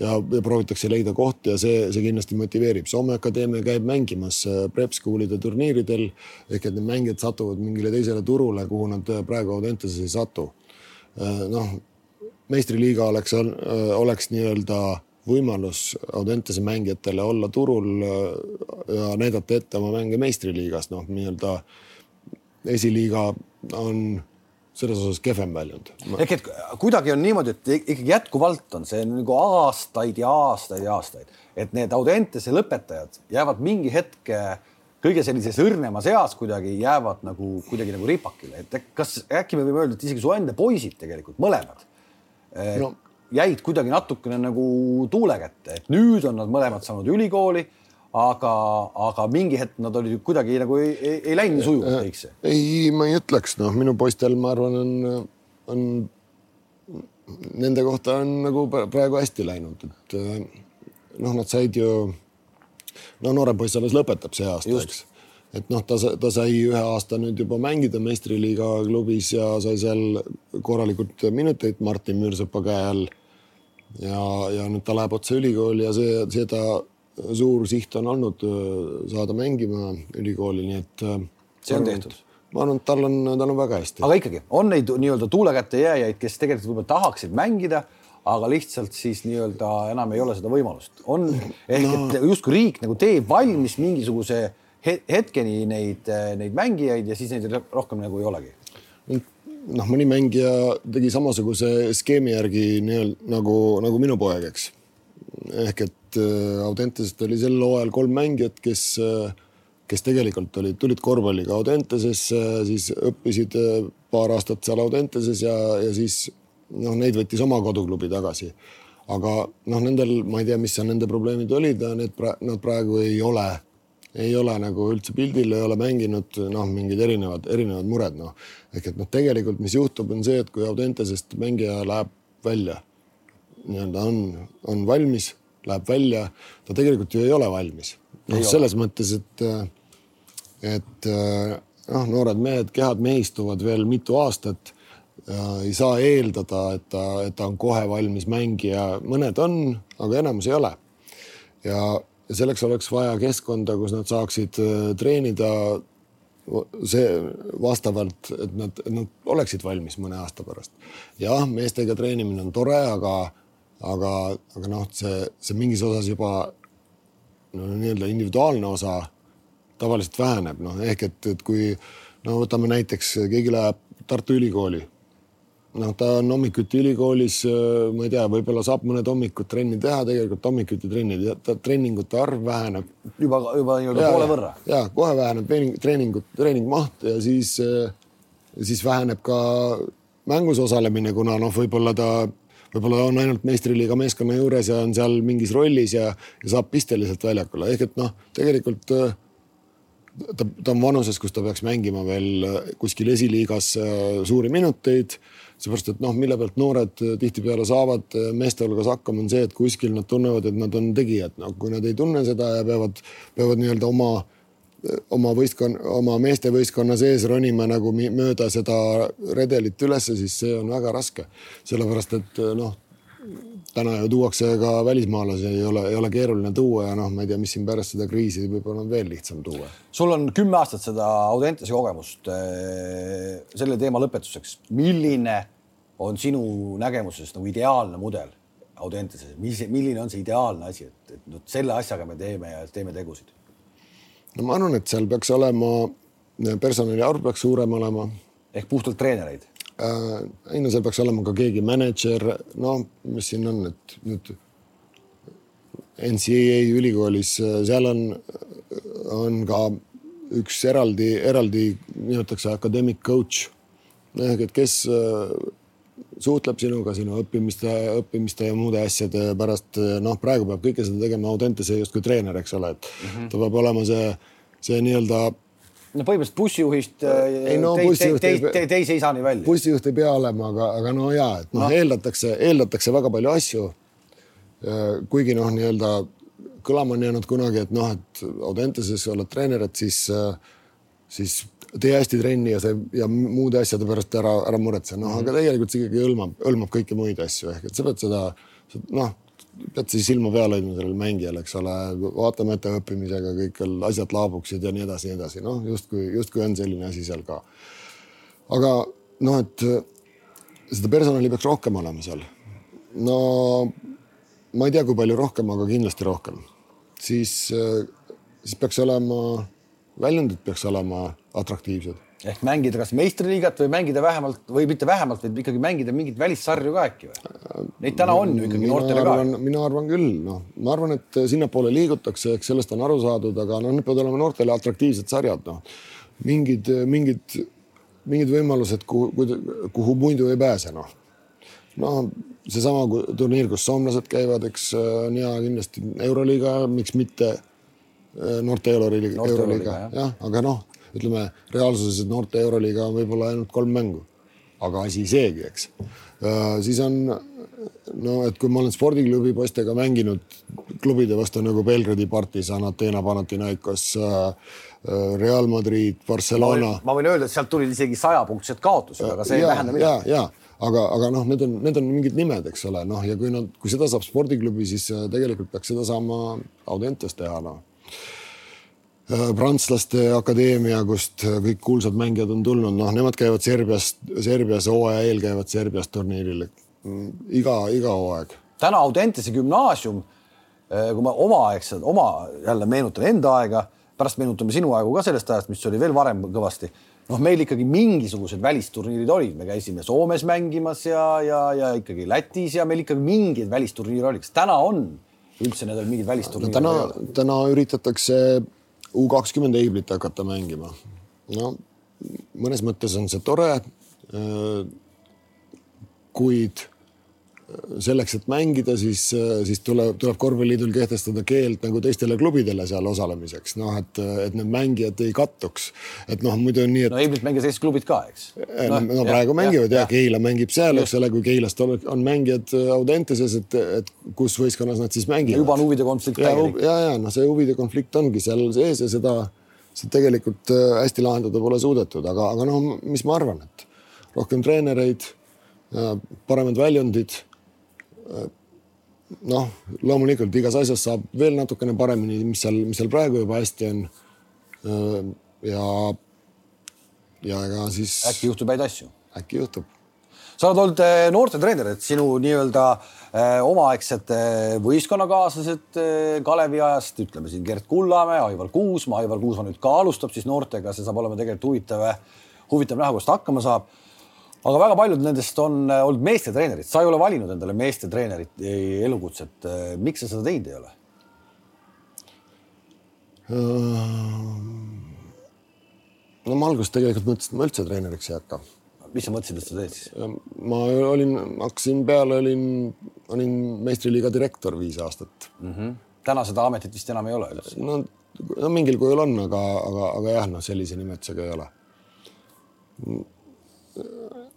ja, ja proovitakse leida kohti ja see, see kindlasti motiveerib. Soome Akadeemia käib mängimas äh, prep school'ide turniiridel ehk et need mängijad satuvad mingile teisele turule, kuhu nad äh, praegu Audenteses ei satu. Äh, noh, meistriliiga oleks, oleks nii-öelda võimalus Audentese mängijatele olla turul ja näidata ette oma mänge meistriliigas, noh, nii-öelda esiliiga on selles osas kehvem väljund. ehk et kuidagi on niimoodi, et ikkagi jätkuvalt on see nagu aastaid ja aastaid ja aastaid, et need Audentese lõpetajad jäävad mingi hetk kõige sellises õrnemas eas kuidagi jäävad nagu kuidagi nagu ripakile, et kas äkki me võime öelda, et isegi su enda poisid tegelikult mõlemad no. jäid kuidagi natukene nagu tuule kätte, et nüüd on nad mõlemad saanud ülikooli aga, aga mingi hetk nad olid kuidagi nagu ei, ei, ei läinud nii sujuvalt kõik see. ei, ma ei ütleks, noh, minu poistel, ma arvan, on, on nende kohta on nagu praegu hästi läinud, et noh, nad said ju, no noorem poiss alles lõpetab see aasta, eks et noh, ta, ta sai ühe aasta nüüd juba mängida meistriliiga klubis ja sai seal korralikult minuteid Martin Müürsepa käe all. ja, ja nüüd ta läheb otse ülikooli ja see, seda suur siht on olnud äh, saada mängima ülikooli, nii et. Äh, see on tehtud ma arvan, et tal on, tal on väga hästi. aga ikkagi on neid nii-öelda tuule kätte jääjaid, kes tegelikult võib-olla tahaksid mängida, aga lihtsalt siis nii-öelda enam ei ole seda võimalust. on ehk no. et justkui riik nagu teeb valmis mingisuguse hetkeni neid, neid mängijaid ja siis neid rohkem nagu ei olegi. noh, mõni mängija tegi samasuguse skeemi järgi nii-öelda nagu, nagu minu poeg, eks. ehk et et äh, Audentesest oli sel hooajal kolm mängijat, kes, äh, kes tegelikult olid, tulid korvpalliga Audentesesse, siis õppisid äh, paar aastat seal Audenteses ja, ja siis noh, neid võttis oma koduklubi tagasi. aga noh, nendel, ma ei tea, mis seal nende probleemid olid, need pra-, nad praegu ei ole, ei ole nagu üldse pildil, ei ole mänginud, noh, mingid erinevad, erinevad mured, noh. ehk et noh, tegelikult, mis juhtub, on see, et kui Audentesest mängija läheb välja, nii-öelda on, on valmis läheb välja, ta tegelikult ju ei ole valmis. noh, selles mõttes, et, et noh, noored mehed, kehad mehistuvad veel mitu aastat. ei saa eeldada, et ta, et ta on kohe valmis mängija, mõned on, aga enamus ei ole. ja, ja selleks oleks vaja keskkonda, kus nad saaksid äh, treenida see vastavalt, et nad, nad oleksid valmis mõne aasta pärast. jah, meestega treenimine on tore, aga aga, aga noh, see, see mingis osas juba no nii-öelda individuaalne osa tavaliselt väheneb, noh ehk et, et kui no võtame näiteks, keegi läheb Tartu Ülikooli. noh, ta on hommikuti ülikoolis, ma ei tea, võib-olla saab mõned hommikud trenni teha, tegelikult hommikuti trennid, treeningute arv väheneb. juba, juba nii-öelda poole võrra. ja kohe väheneb treening, treeningut, treeningmaht ja siis, siis väheneb ka mängus osalemine, kuna noh, võib-olla ta võib-olla on ainult meistriliiga meeskonna juures ja on seal mingis rollis ja, ja saab pisteliselt väljakule, ehk et noh, tegelikult ta, ta on vanuses, kus ta peaks mängima veel kuskil esiliigas suuri minuteid. seepärast, et noh, mille pealt noored tihtipeale saavad meeste hulgas hakkama, on see, et kuskil nad tunnevad, et nad on tegijad, no kui nad ei tunne seda ja peavad, peavad nii-öelda oma oma võistkonna, oma meeste võistkonna sees ronima nagu mööda seda redelit ülesse, siis see on väga raske. sellepärast et noh, täna ju tuuakse ka välismaalasi, ei ole, ei ole keeruline tuua ja noh, ma ei tea, mis siin pärast seda kriisi võib-olla on veel lihtsam tuua. sul on kümme aastat seda Audentese kogemust. selle teema lõpetuseks, milline on sinu nägemuses nagu ideaalne mudel Audenteses, milline on see ideaalne asi, et, et noh, selle asjaga me teeme ja teeme tegusid no ma arvan, et seal peaks olema, personali arv peaks suurem olema. ehk puhtalt treenereid äh,? ei no seal peaks olema ka keegi mänedžer, no mis siin on, et nüüd NCAA ülikoolis, seal on, on ka üks eraldi, eraldi nimetatakse academic coach ehk et kes suhtleb sinuga sinu õppimiste, õppimiste ja muude asjade pärast. noh, praegu peab kõike seda tegema Audentese justkui treener, eks ole, et mm -hmm. ta peab olema see, see nii-öelda no põhimõtteliselt bussijuhist ei, no, te, bussijuht te, te, te, teise isani välja. bussijuht ei pea olema, aga, aga no ja, et noh no., eeldatakse, eeldatakse väga palju asju. kuigi noh, nii-öelda kõlama on jäänud kunagi, et noh, et Audenteses oled treener, et siis, siis tee hästi trenni ja see ja muude asjade pärast ära, ära muretse, noh mm -hmm., aga tegelikult see ikkagi hõlmab, hõlmab kõiki muid asju ehk et sa pead seda, noh, pead siis silma peal hoidma sellel mängijal, eks ole, vaatama ette õppimisega kõik asjad laabuksid ja nii edasi, nii edasi, noh, justkui, justkui on selline asi seal ka. aga noh, et seda personali peaks rohkem olema seal. no ma ei tea, kui palju rohkem, aga kindlasti rohkem. siis, siis peaks olema, väljundid peaks olema atraktiivsed. ehk mängida kas meistriliigat või mängida vähemalt või mitte vähemalt, vaid ikkagi mängida mingeid välissarju ka äkki või? Neid täna on ju ikkagi noortele ka. mina arvan küll, noh, ma arvan, et sinnapoole liigutakse, eks sellest on aru saadud, aga noh, need peavad olema noortele atraktiivsed sarjad, noh. mingid, mingid, mingid võimalused, kuhu, kuhu muidu ei pääse, noh. noh, seesama turniir, kus soomlased käivad, eks on hea kindlasti Euroliiga, miks mitte noorte Euroliiga, Euroliiga, jah, aga noh ütleme reaalsuses, et noorte Euroliiga on võib-olla ainult kolm mängu, aga asi seegi, eks. siis on no, et kui ma olen spordiklubi poistega mänginud klubide vastu nagu Belgradi partisan, Ateena Panathinaikos, Real Madrid, Barcelona. ma võin öelda, et sealt tulid isegi sajapunktised kaotused, aga see ja, ei tähenda midagi. ja, ja aga, aga noh, need on, need on mingid nimed, eks ole, noh, ja kui nad, kui seda saab spordiklubi, siis tegelikult peaks seda saama Audentes teha, noh Äh, prantslaste akadeemia, kust äh, kõik kuulsad mängijad on tulnud, noh, nemad käivad Serbiast, Serbias hooaja eel käivad Serbias turniiril. Mm, iga, iga hooaeg. täna Audentese gümnaasium, äh, kui ma omaaegselt, oma jälle meenutan enda aega, pärast meenutame sinu aegu ka sellest ajast, mis oli veel varem kõvasti. noh, meil ikkagi mingisugused välisturniirid olid, me käisime Soomes mängimas ja, ja, ja ikkagi Lätis ja meil ikkagi mingeid välisturniire oli. kas täna on üldse nendel mingid välisturniirid no,? täna, täna üritatakse U kakskümmend heiblit hakata mängima. no mõnes mõttes on see tore. Äh, kuid selleks, et mängida, siis, siis tuleb, tuleb korvpalliliidul kehtestada keeld nagu teistele klubidele seal osalemiseks, noh, et, et need mängijad ei kattuks. et noh, muidu on nii, et. no ilmselt mängivad sellised klubid ka, eks. no, no praegu ja, mängivad ja, ja Keila mängib seal, eks ole, kui Keilast on, on mängijad Audenteses, et, et kus võistkonnas nad siis mängivad. juba on huvide konflikt täielik. ja, ja noh, see huvide konflikt ongi seal sees ja seda, seda tegelikult äh, hästi lahendada pole suudetud, aga, aga noh, mis ma arvan, et rohkem treenereid, paremad väljundid noh, loomulikult igas asjas saab veel natukene paremini, mis seal, mis seal praegu juba hästi on. ja, ja ega siis. äkki juhtub häid asju? äkki juhtub. sa oled olnud äh, noortetreener, et sinu nii-öelda äh, omaaegsed äh, võistkonnakaaslased Kalevi ajast, ütleme siin Gert Kullamäe, Aivar Kuusma, Aivar Kuusma nüüd ka alustab siis noortega, see saab olema tegelikult huvitav, huvitav näha, kuidas ta hakkama saab. Aga väga paljud nendest on äh, olnud meestetreenerid, sa ei ole valinud endale meestetreenerit äh, elukutset. miks sa seda teinud ei ole? no ma alguses tegelikult mõtlesin, et ma üldse treeneriks ei hakka. mis sa mõtlesid, et sa teed siis? ma olin, hakkasin peale, olin, olin meistriliiga direktor viis aastat mm. -hmm. täna seda ametit vist enam ei ole üldse? no, no mingil kujul on, aga, aga, aga jah, noh, sellise nimetusega ei ole.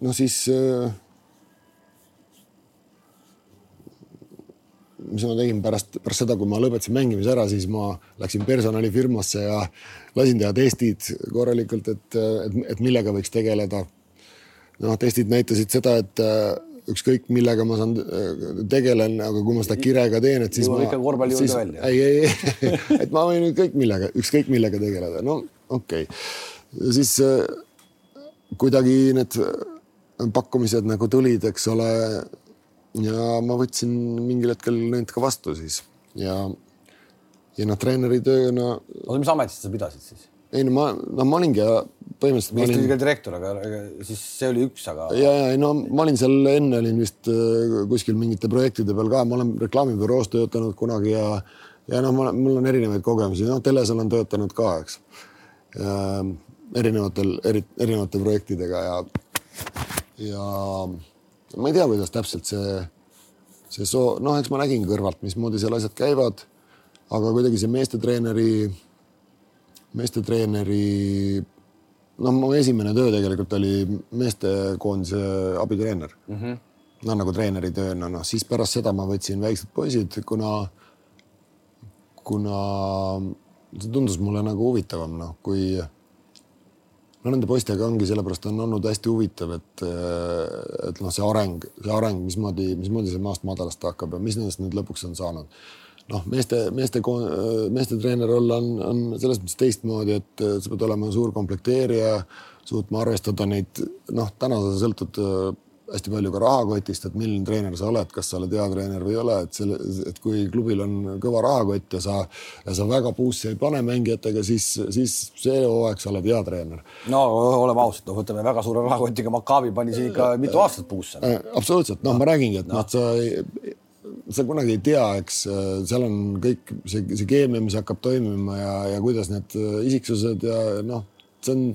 No siis äh, mis ma tegin pärast, pärast seda, kui ma lõpetasin mängimise ära, siis ma läksin personalifirmasse ja lasin teha testid korralikult, et, et, et millega võiks tegeleda. noh, testid näitasid seda, et äh, ükskõik millega ma saan, äh, tegelen, aga kui ma seda kirega teen, et siis ikka korvpalli juurde välja. ei, ei, ei et ma võin ükskõik millega, ükskõik millega tegeleda, no okei okay.. siis kuidagi need pakkumised nagu tulid, eks ole ja ma võtsin mingil hetkel need ka vastu siis ja, ja noh, treeneri tööna. oota, mis ametit sa pidasid siis? ei no ma, no ma olingi põhimõtteliselt. meistriliiga olin... direktor, aga siis see oli üks, aga. ja, ja ei no ma olin seal enne olin vist äh, kuskil mingite projektide peal ka, ma olen reklaamibüroos töötanud kunagi ja, ja noh, mul on erinevaid kogemusi, noh, teles olen töötanud ka, eks. erinevatel, eri, erinevate projektidega ja, ja ma ei tea, kuidas täpselt see, see soo, noh, eks ma nägin kõrvalt, mismoodi seal asjad käivad. aga kuidagi see meestetreeneri, meestetreeneri, noh, mu esimene töö tegelikult oli meestekoondise abitreener mm. -hmm. no nagu treeneri tööna, noh siis pärast seda ma võtsin väiksed poisid, kuna, kuna see tundus mulle nagu huvitavam, noh, kui no nende poistega ongi, sellepärast on olnud hästi huvitav, et, et noh, see areng, see areng, mismoodi, mismoodi see maast madalast hakkab ja mis nendest nüüd lõpuks on saanud. noh, meeste, meeste, meeste treener olla on, on selles mõttes teistmoodi, et sa pead olema suur komplekteerija, suutma arvestada neid, noh, täna sa sõltud hästi palju ka rahakotist, et milline treener sa oled, kas sa oled hea treener või ei ole, et selle, et kui klubil on kõva rahakott ja sa, ja sa väga puusse ei pane mängijatega, siis, siis see hooaeg sa oled hea treener. no oleme ausad, noh, võtame väga suure rahakotiga, Maccabi pani siin ikka mitu aastat puusse. Äh, absoluutselt, noh, ma räägingi, et noh, sa sa kunagi ei tea, eks seal on kõik see, see keemia, mis hakkab toimima ja, ja kuidas need isiksused ja noh, see on.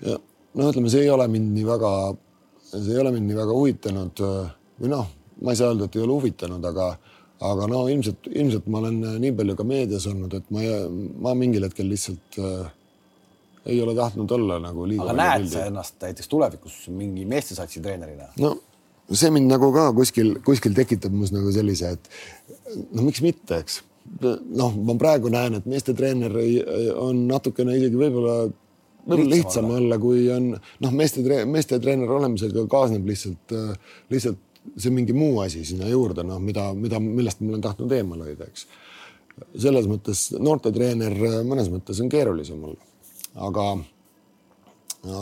noh, ütleme, see ei ole mind nii väga see ei ole mind nii väga huvitanud või noh, ma ei saa öelda, et ei ole huvitanud, aga, aga no ilmselt, ilmselt ma olen nii palju ka meedias olnud, et ma, ma mingil hetkel lihtsalt äh, ei ole tahtnud olla nagu liiga. aga näed sa ennast näiteks tulevikus mingi meestesatsi treenerina? no see mind nagu ka kuskil, kuskil tekitab mus nagu sellise, et no miks mitte, eks. noh, ma praegu näen, et meestetreener on natukene isegi võib-olla võib-olla lihtsam olla, olla, kui on noh, meeste, meeste treener olemisega kaasneb lihtsalt, lihtsalt see mingi muu asi sinna juurde, noh, mida, mida, millest ma olen tahtnud eemal hoida, eks. selles mõttes noortetreener mõnes mõttes on keerulisem olla, aga,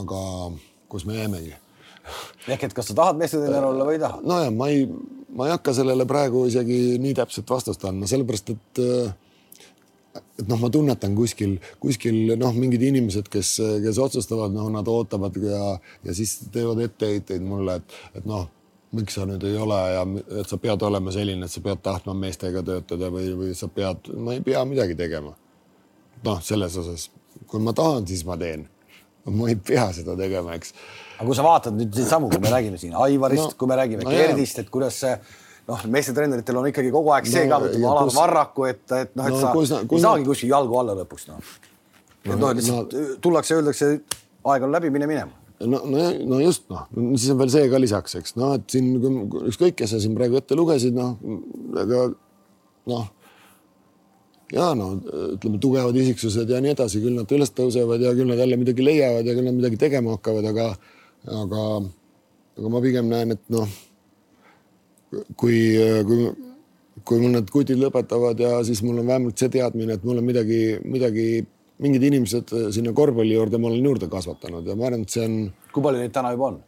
aga kus me jäämegi. ehk et kas sa tahad meestetreener olla või ei taha? nojah, ma ei, ma ei hakka sellele praegu isegi nii täpset vastust andma, sellepärast et äh, et noh, ma tunnetan kuskil, kuskil noh, mingid inimesed, kes, kes otsustavad, noh, nad ootavad ja, ja siis teevad etteheiteid mulle, et, et noh, miks sa nüüd ei ole ja et sa pead olema selline, et sa pead tahtma meestega töötada või, või sa pead, ma ei pea midagi tegema. noh, selles osas, kui ma tahan, siis ma teen. ma ei pea seda tegema, eks. aga kui sa vaatad nüüd samu, kui me räägime siin Aivarist no,, kui me räägime no, Gerdist, et kuidas see noh, meestetreeneritel on ikkagi kogu aeg see no, ka, võtame Alar kus... Varraku, et, et noh, et no, sa kus, kus, ei saagi kuskil jalgu alla lõpuks noh. et noh, lihtsalt no, tullakse, öeldakse, aeg on läbi, mine minema no, no, no just noh, siis on veel see ka lisaks, eks noh, et siin ükskõik, kes sa siin praegu ette lugesid, noh, aga noh. ja no ütleme, tugevad isiksused ja nii edasi, küll nad üles tõusevad ja küll nad jälle midagi leiavad ja küll nad midagi tegema hakkavad, aga, aga, aga ma pigem näen, et noh kui, kui, kui mul need kutid lõpetavad ja siis mul on vähemalt see teadmine, et mul on midagi, midagi, mingid inimesed sinna korvpalli juurde ma olen juurde kasvatanud ja ma arvan, et see on. kui palju neid täna juba on?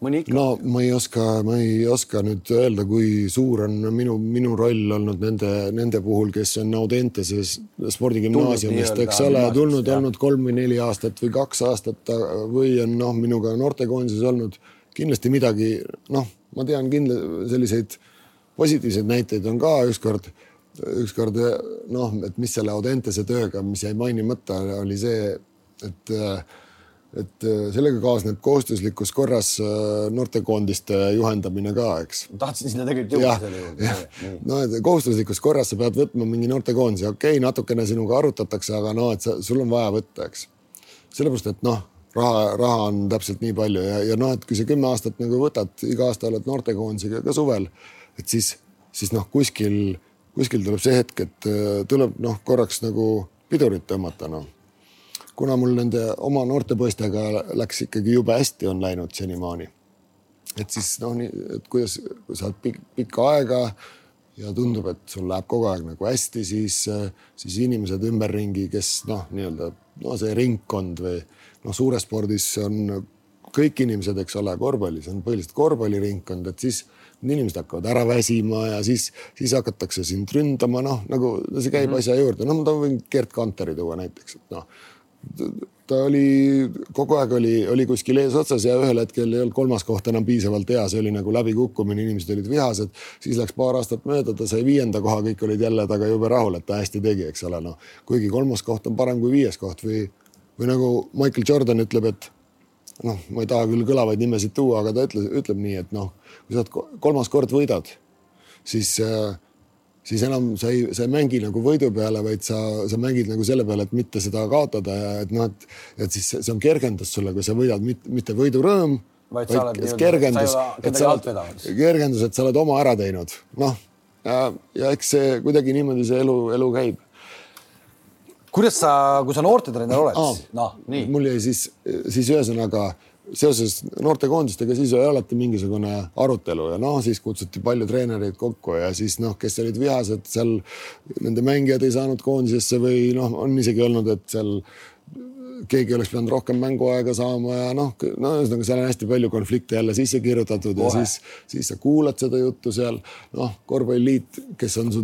mõni ikka. no ma ei oska, ma ei oska nüüd öelda, kui suur on minu, minu roll olnud nende, nende puhul, kes on Audentases spordigümnaasiumist, eks ole, tulnud, olnud kolm või neli aastat või kaks aastat või on noh, minuga noortekoondises olnud kindlasti midagi, noh, ma tean kindla selliseid positiivseid näiteid on ka ükskord, ükskord noh, et mis selle Audentese tööga, mis jäi mainimata, oli see, et et sellega kaasneb kohustuslikus korras noortekoondiste juhendamine ka, eks. tahtsin sinna tegelikult jõuda selle juurde. no et kohustuslikus korras sa pead võtma mingi noortekoondise, okei okay,, natukene sinuga arutatakse, aga no et sa, sul on vaja võtta, eks. sellepärast, et noh, raha, raha on täpselt nii palju ja, ja noh, et kui sa kümme aastat nagu võtad, iga aasta oled noortekoondisega ka suvel, et siis, siis noh, kuskil, kuskil tuleb see hetk, et tuleb noh, korraks nagu pidurit tõmmata, noh kuna mul nende oma noorte poistega läks ikkagi jube hästi, on läinud senimaani. et siis noh, nii, et kuidas sa oled pik, pikka aega ja tundub, et sul läheb kogu aeg nagu hästi, siis, siis inimesed ümberringi, kes noh, nii-öelda no see ringkond või noh, suures spordis on kõik inimesed, eks ole, korvpallis on põhiliselt korvpalliringkond, et siis inimesed hakkavad ära väsima ja siis, siis hakatakse sind ründama, noh nagu see käib mm -hmm. asja juurde, no ma võin Gerd Kanteri tuua näiteks, et noh ta oli kogu aeg oli, oli kuskil eesotsas ja ühel hetkel ei olnud kolmas koht enam piisavalt hea, see oli nagu läbikukkumine, inimesed olid vihased. siis läks paar aastat mööda, ta sai viienda koha, kõik olid jälle temaga jube rahul, et ta hästi tegi, eks ole, noh. kuigi kolmas koht on parem kui viies koht või, või nagu Michael Jordan ütleb, et noh, ma ei taha küll kõlavaid nimesid tuua, aga ta ütles, ütleb nii, et noh, kui sa kolmas kord võidad, siis äh, siis enam sa ei, sa ei mängi nagu võidu peale, vaid sa, sa mängid nagu selle peale, et mitte seda kaotada ja et noh, et, et siis see on kergendus sulle, kui sa võidad, mitte, mitte võidurõõm, vaid sa oled kergendus, et sa oled, kergendus, et sa oled oma ära teinud, noh ja, ja eks see kuidagi niimoodi see elu, elu käib. Kuidas sa, kui sa noortetreener oled, noh, nii. mul jäi siis, siis ühesõnaga seoses noortekoondistega siis oli alati mingisugune arutelu ja noh, siis kutsuti palju treenereid kokku ja siis noh, kes olid vihased seal, nende mängijad ei saanud koondisesse või noh, on isegi olnud, et seal keegi oleks pidanud rohkem mänguaega saama ja noh, no ühesõnaga seal on hästi palju konflikte jälle sisse kirjutatud ja Ohe. siis, siis sa kuulad seda juttu seal. noh, korvpalliliit, kes on su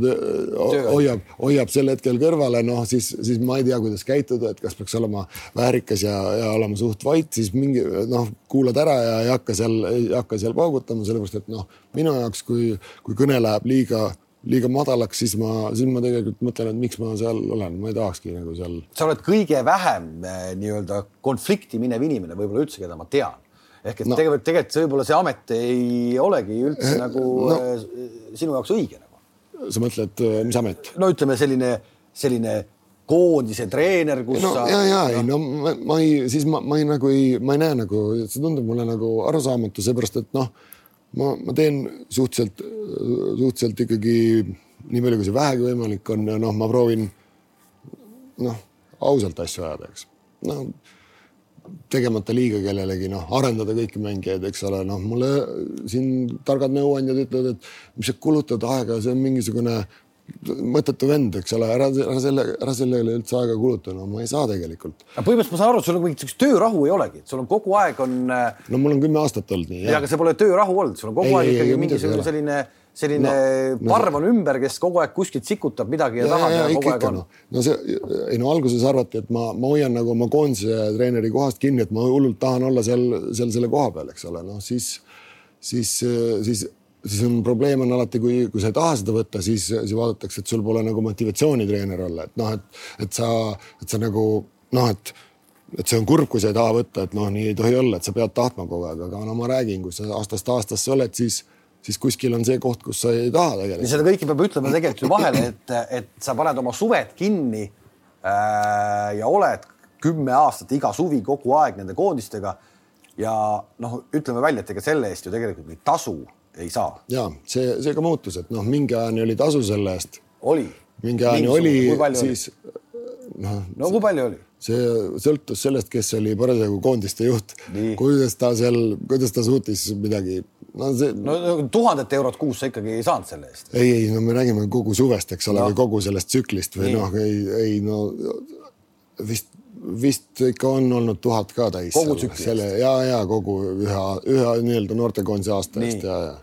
hoiab, hoiab sel hetkel kõrvale, noh siis, siis ma ei tea, kuidas käituda, et kas peaks olema väärikas ja, ja olema suht vait, siis mingi noh, kuulad ära ja ei hakka seal, ei hakka seal paugutama, sellepärast et noh, minu jaoks, kui, kui kõne läheb liiga liiga madalaks, siis ma, siis ma tegelikult mõtlen, et miks ma seal olen, ma ei tahakski nagu seal. sa oled kõige vähem eh, nii-öelda konflikti minev inimene võib-olla üldse, keda ma tean. ehk et no. tegelikult, tegelikult võib-olla see amet ei olegi üldse eh, nagu no. Eh, sinu jaoks õige nagu. sa mõtled, mis amet? no ütleme selline, selline koondise treener, kus no, sa. ja, ja no. ei no ma, ma ei, siis ma, ma ei nagu ei, ma ei näe nagu, see tundub mulle nagu arusaamatu, seepärast et noh ma, ma teen suhteliselt, suhteliselt ikkagi nii palju, kui see vähegi võimalik on noh, ma proovin noh, ausalt asju ajada, eks. noh, tegemata liiga kellelegi, noh, arendada kõiki mängijaid, eks ole, noh, mulle siin targad nõuandjad ütlevad, et mis sa kulutad aega, see on mingisugune mõttetu vend, eks ole, ära, ära selle, ära sellele üldse aega kuluta, no ma ei saa tegelikult. aga põhimõtteliselt ma saan aru, et sul on mingit siukest töörahu ei olegi, et sul on kogu aeg on. Äh, no mul on kümme aastat olnud nii. ja aga see pole töörahu olnud, sul on kogu ei, aeg ikkagi mingisugune selline, selline no, parv on ümber, kes kogu aeg kuskilt sikutab midagi ja, ja tahab ja, ja kogu aeg on. no, no see, ei no alguses arvati, et ma, ma hoian nagu oma koondise treeneri kohast kinni, et ma hullult tahan olla seal, seal selle koha peal, eks ole, noh siis, siis, siis siis on probleem on alati, kui, kui sa ei taha seda võtta, siis, siis vaadatakse, et sul pole nagu motivatsiooni treener olla, et noh, et, et sa, et sa nagu noh, et, et see on kurb, kui sa ei taha võtta, et noh, nii ei tohi olla, et sa pead tahtma kogu aeg, aga no ma räägin, kui sa aastast aastasse oled, siis, siis kuskil on see koht, kus sa ei taha tegelikult. seda kõike peab ütlema tegelikult ju vahele, et, et sa paned oma suved kinni äh, ja oled kümme aastat iga suvi kogu aeg nende koondistega ja noh, ütleme välja, et ega selle eest ju tegelikult ei tasu ei saa. ja see, see ka muutus, et noh, mingi ajani oli tasu selle eest. oli. mingi ajani oli, siis noh. no kui palju oli? see sõltus sellest, kes oli parasjagu koondiste juht, kuidas ta seal, kuidas ta suutis midagi no see. no tuhandet eurot kuus sa ikkagi ei saanud selle eest. ei, ei, no me räägime kogu suvest, eks ole no., või kogu sellest tsüklist või noh, ei, ei no vist vist ikka on olnud tuhat ka täis. kogu tsükli selle ja, ja kogu ühe, ühe nii-öelda noortekoondise aasta eest ja, ja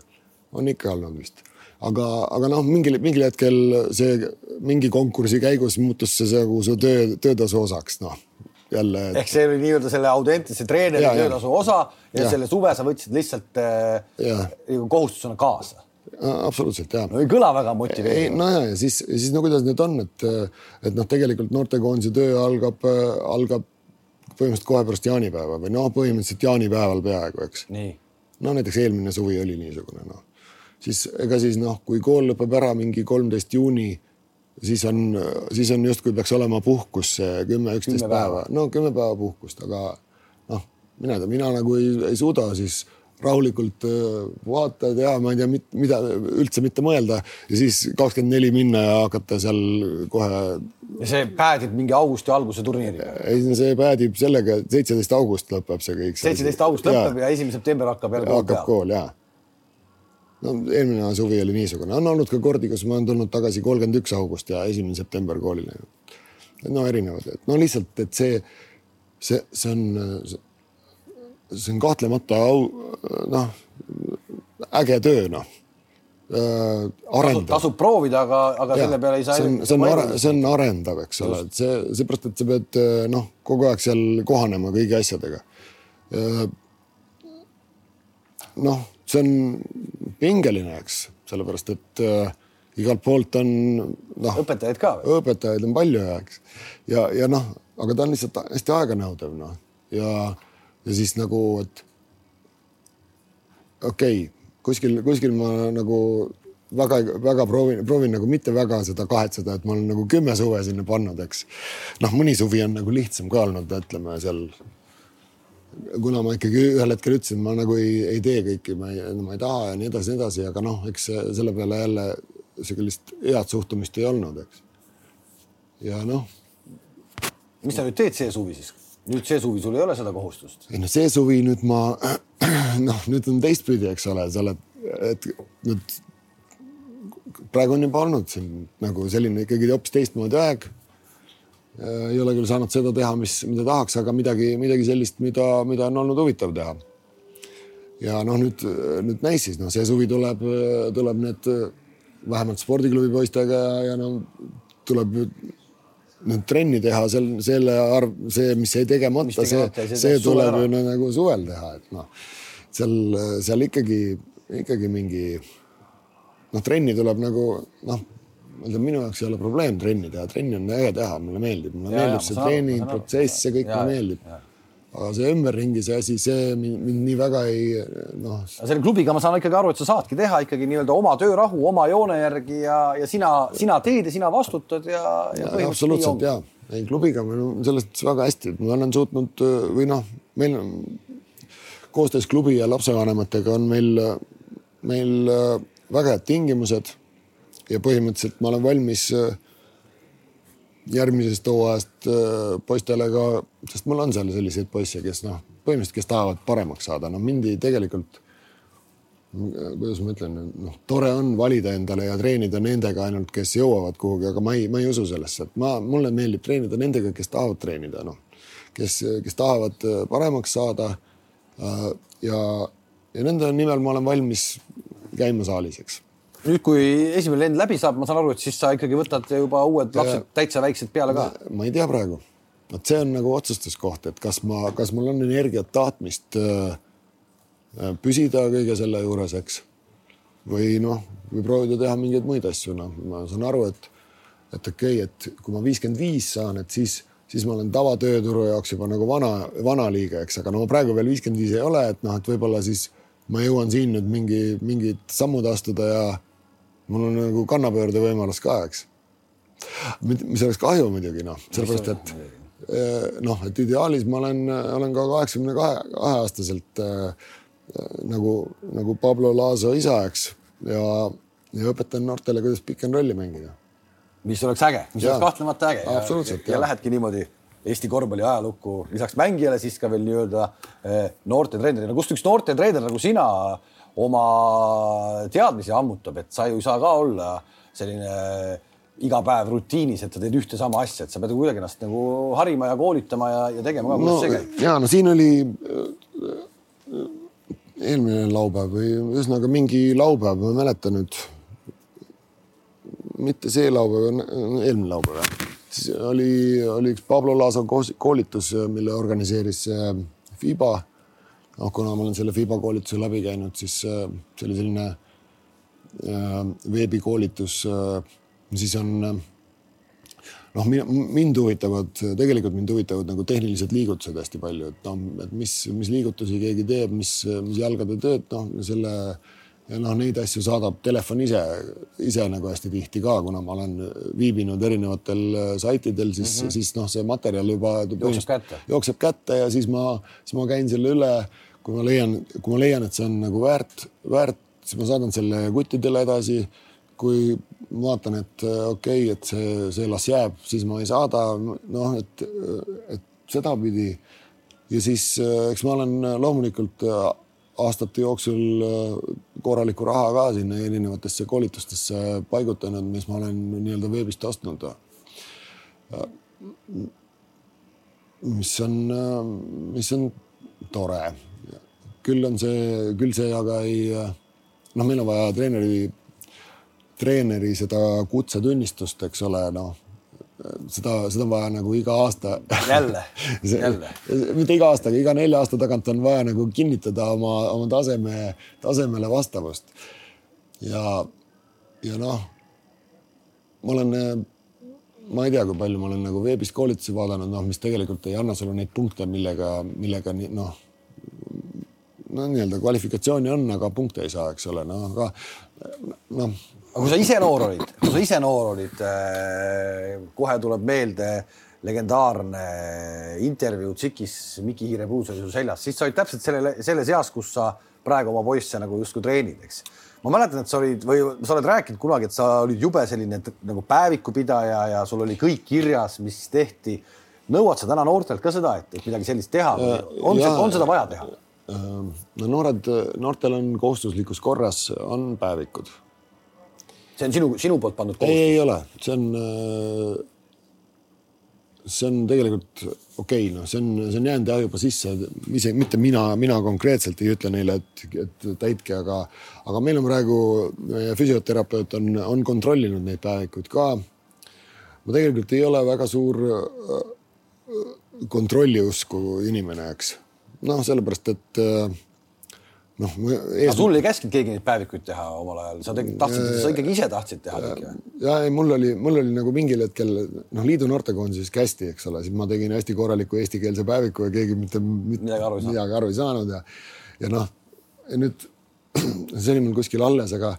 on ikka olnud vist. aga, aga noh, mingil, mingil hetkel see mingi konkursi käigus muutus see nagu su töö, töötasu osaks, noh jälle et.... ehk see oli nii-öelda selle Audentese treeneri töötasu osa ja, ja selle suve sa võtsid lihtsalt äh, kohustusena kaasa absoluutselt ja. no ei kõla väga motiveerivalt. no ja, ja siis, siis no kuidas nüüd on, et, et noh, tegelikult noortekoondise töö algab, algab põhimõtteliselt kohe pärast jaanipäeva või noh, põhimõtteliselt jaanipäeval peaaegu, eks. no näiteks eelmine suvi oli niisugune noh, siis ega siis noh, kui kool lõpeb ära mingi kolmteist juuni, siis on, siis on justkui peaks olema puhkus kümme, üksteist päeva, no kümme päeva puhkust, aga noh, mina ei tea, mina nagu ei, ei suuda siis rahulikult vaatad ja ma ei tea, mida üldse mitte mõelda ja siis kakskümmend neli minna ja hakata seal kohe. ja see päädib mingi augusti alguse turniiriga? ei, see päädib sellega, et seitseteist august lõpeb see kõik. seitseteist august lõpeb ja esimene september hakkab jälle kool hakkab peale. kool ja. No eelmine suvi oli niisugune, on olnud ka kordi, kus ma olen tulnud tagasi kolmkümmend üks august ja esimene september koolile. no erinevad, et no lihtsalt, et see, see, see on see, on kahtlemata au, noh, äge töö, noh äh,. arendav. tasub proovida, aga, aga ja, selle peale ei saa. see on, see on, are, see on arendav, eks ole, et see, seepärast, et sa pead äh, noh, kogu aeg seal kohanema kõigi asjadega. Äh, noh, see on pingeline, eks, sellepärast et äh, igalt poolt on noh. õpetajaid ka või? õpetajaid on palju ja eks ja, ja noh, aga ta on lihtsalt hästi aeganõudev noh ja ja siis nagu, et okei okay,, kuskil, kuskil ma nagu väga-väga proovin, proovin nagu mitte väga seda kahetseda, et ma olen nagu kümme suve sinna pannud, eks. noh, mõni suvi on nagu lihtsam ka olnud, ütleme seal. Kuna ma ikkagi ühel hetkel ütlesin, ma nagu ei, ei tee kõiki, ma ei, ma ei taha ja nii edasi, nii edasi, aga noh, eks selle peale jälle sellist head suhtumist ei olnud, eks. ja noh. mis sa nüüd teed see suvi siis? nüüd see suvi sul ei ole seda kohustust? ei no see suvi nüüd ma noh, nüüd on teistpidi, eks ole, sa oled, et nüüd praegu on juba olnud siin nagu selline ikkagi hoopis teistmoodi aeg. Ei ole küll saanud seda teha, mis, mida tahaks, aga midagi, midagi sellist, mida, mida on olnud huvitav teha. ja noh, nüüd, nüüd näis siis, noh, see suvi tuleb, tuleb need vähemalt spordiklubi poistega ja, ja no tuleb nüüd trenni teha, sel, selle arv, see, mis jäi tegemata, see, see, see tuleb ju nagu suvel teha, et noh, seal, seal ikkagi, ikkagi mingi noh, trenni tuleb nagu noh, ma ütlen, minu jaoks ei ole probleem trenni teha, trenni on äge teha, mulle meeldib, mulle ja, meeldib ja, see treeningprotsess, see kõik mulle meeldib aga see ümberringi see asi, see mind, nii väga ei noh. selle klubiga ma saan ikkagi aru, et sa saadki teha ikkagi nii-öelda oma töörahu oma joone järgi ja, ja sina, sina teed ja sina vastutad ja, ja. ja absoluutselt ja, ei klubiga me selles mõttes väga hästi, et me olen suutnud või noh, meil on koostöös klubi ja lapsevanematega on meil, meil väga head tingimused ja põhimõtteliselt ma olen valmis äh, järgmisest hooajast äh, poistele ka, sest mul on seal selliseid poisse, kes noh, põhimõtteliselt, kes tahavad paremaks saada, no mind ei tegelikult, kuidas ma ütlen, noh, tore on valida endale ja treenida nendega ainult, kes jõuavad kuhugi, aga ma ei, ma ei usu sellesse, et ma, mulle meeldib treenida nendega, kes tahavad treenida, noh, kes, kes tahavad äh, paremaks saada. Ja, ja nende nimel ma olen valmis käima saalis, eks nüüd, kui esimene lend läbi saab, ma saan aru, et siis sa ikkagi võtad juba uued lapsed täitsa väiksed peale ka. ma ei tea praegu, vot see on nagu otsustuskoht, et kas ma, kas mul on energiat, tahtmist äh, püsida kõige selle juures, eks. või noh, või proovida teha mingeid muid asju, noh, ma saan aru, et, et okei okay,, et kui ma viiskümmend viis saan, et siis, siis ma olen tavatööturu jaoks juba nagu vana, vana liiga, eks, aga no ma praegu veel viiskümmend viis ei ole, et noh, et võib-olla siis ma jõuan siin nüüd mingi, mingid sammud astuda ja mul on nagu kannapöörde võimalus ka, eks. mis oleks kahju muidugi noh, sellepärast et eh, noh, et ideaalis ma olen, olen ka kaheksakümne kahe, kaheaastaselt äh, nagu, nagu Pablo Laaso isa, eks ja, ja õpetan noortele, kuidas pick and rolli mängida. mis oleks äge, mis ja, oleks kahtlemata äge. absoluutselt. ja, lähedki niimoodi Eesti korvpalli ajalukku lisaks mängijale, siis ka veel nii-öelda eh, noortetreenerina, kust üks noortetreener nagu sina oma teadmisi ammutab, et sa ju ei saa ka olla selline iga päev rutiinis, et sa teed ühte sama asja, et sa pead kuidagi ennast nagu harima ja koolitama ja, ja tegema ka, kuidas no, see käib? ja no siin oli äh, eelmine laupäev või ühesõnaga mingi laupäev, ma ei mäleta nüüd. mitte see laupäev, eelmine laupäev jah. siis oli, oli üks Pablo Laso koolitus, mille organiseeris äh, FIBA. Noh, kuna ma olen selle FIBA koolituse läbi käinud, siis äh, see oli selline veebikoolitus siis on noh, mind huvitavad, tegelikult mind huvitavad nagu tehnilised liigutused hästi palju, et noh, et mis, mis liigutusi keegi teeb, mis, mis jalgade tööd, noh, selle ja noh, neid asju saadab telefon ise, ise nagu hästi tihti ka, kuna ma olen viibinud erinevatel saitidel, siis mm, -hmm. siis noh, see materjal juba jookseb kätte, jookseb kätte ja siis ma, siis ma käin selle üle, kui ma leian, kui ma leian, et see on nagu väärt, väärt, siis ma saadan selle kuttidele edasi kui vaatan, et äh, okei okay,, et see, see las jääb, siis ma ei saada, noh, et, et sedapidi. ja siis äh, eks ma olen loomulikult äh, aastate jooksul korralikku raha ka sinna erinevatesse koolitustesse paigutanud, mis ma olen nii-öelda veebist ostnud. mis on, mis on tore. küll on see, küll see aga ei, noh, meil on vaja treeneri treeneri seda kutsetunnistust, eks ole, noh seda, seda on vaja nagu iga aasta. jälle jälle. mitte iga aasta, aga iga nelja aasta tagant on vaja nagu kinnitada oma, oma taseme, tasemele vastavust. ja, ja noh, ma olen, ma ei tea, kui palju ma olen nagu veebis koolitusi vaadanud, noh, mis tegelikult ei anna sulle neid punkte, millega, millega noh, no nii-öelda kvalifikatsiooni on, aga punkte ei saa, eks ole, noh, aga noh aga kui sa ise noor olid, kui sa ise noor olid, äh, kohe tuleb meelde legendaarne intervjuu Tsikis Miki Hiirepuus oli sul seljas, siis sa olid täpselt selle, selles eas, kus sa praegu oma poisse nagu justkui treenid, eks. ma mäletan, et sa olid või sa oled rääkinud kunagi, et sa olid jube selline nagu päevikupidaja ja sul oli kõik kirjas, mis tehti. nõuad sa täna noortelt ka seda, et, midagi sellist teha äh, on, on seda vaja teha? Äh, no noored, noortel on kohustuslikus korras, on päevikud see on sinu, sinu poolt pandud kohustus? ei, ei ole, see on, äh, see on tegelikult okei okay,, noh, see on, see on jäänud jah juba sisse, isegi mitte mina, mina konkreetselt ei ütle neile, et, et täitke, aga, aga meil on praegu meie füsioterapeut on, on kontrollinud neid päevikuid ka. ma tegelikult ei ole väga suur äh, kontrolliusku inimene, eks. noh, sellepärast et äh, noh ees.... aga sul ei käskinud keegi neid päevikuid teha omal ajal, sa tegelikult tahtsid, sa ikkagi ise tahtsid teha kõike või? ja ei, mul oli, mul oli nagu mingil hetkel noh, liidu noortekoondises kästi, eks ole, siis ma tegin hästi korraliku eestikeelse päeviku ja keegi mitte, mitte midagi aru ei saanud, midagi aru ei saanud ja ja noh, nüüd see oli mul kuskil alles, aga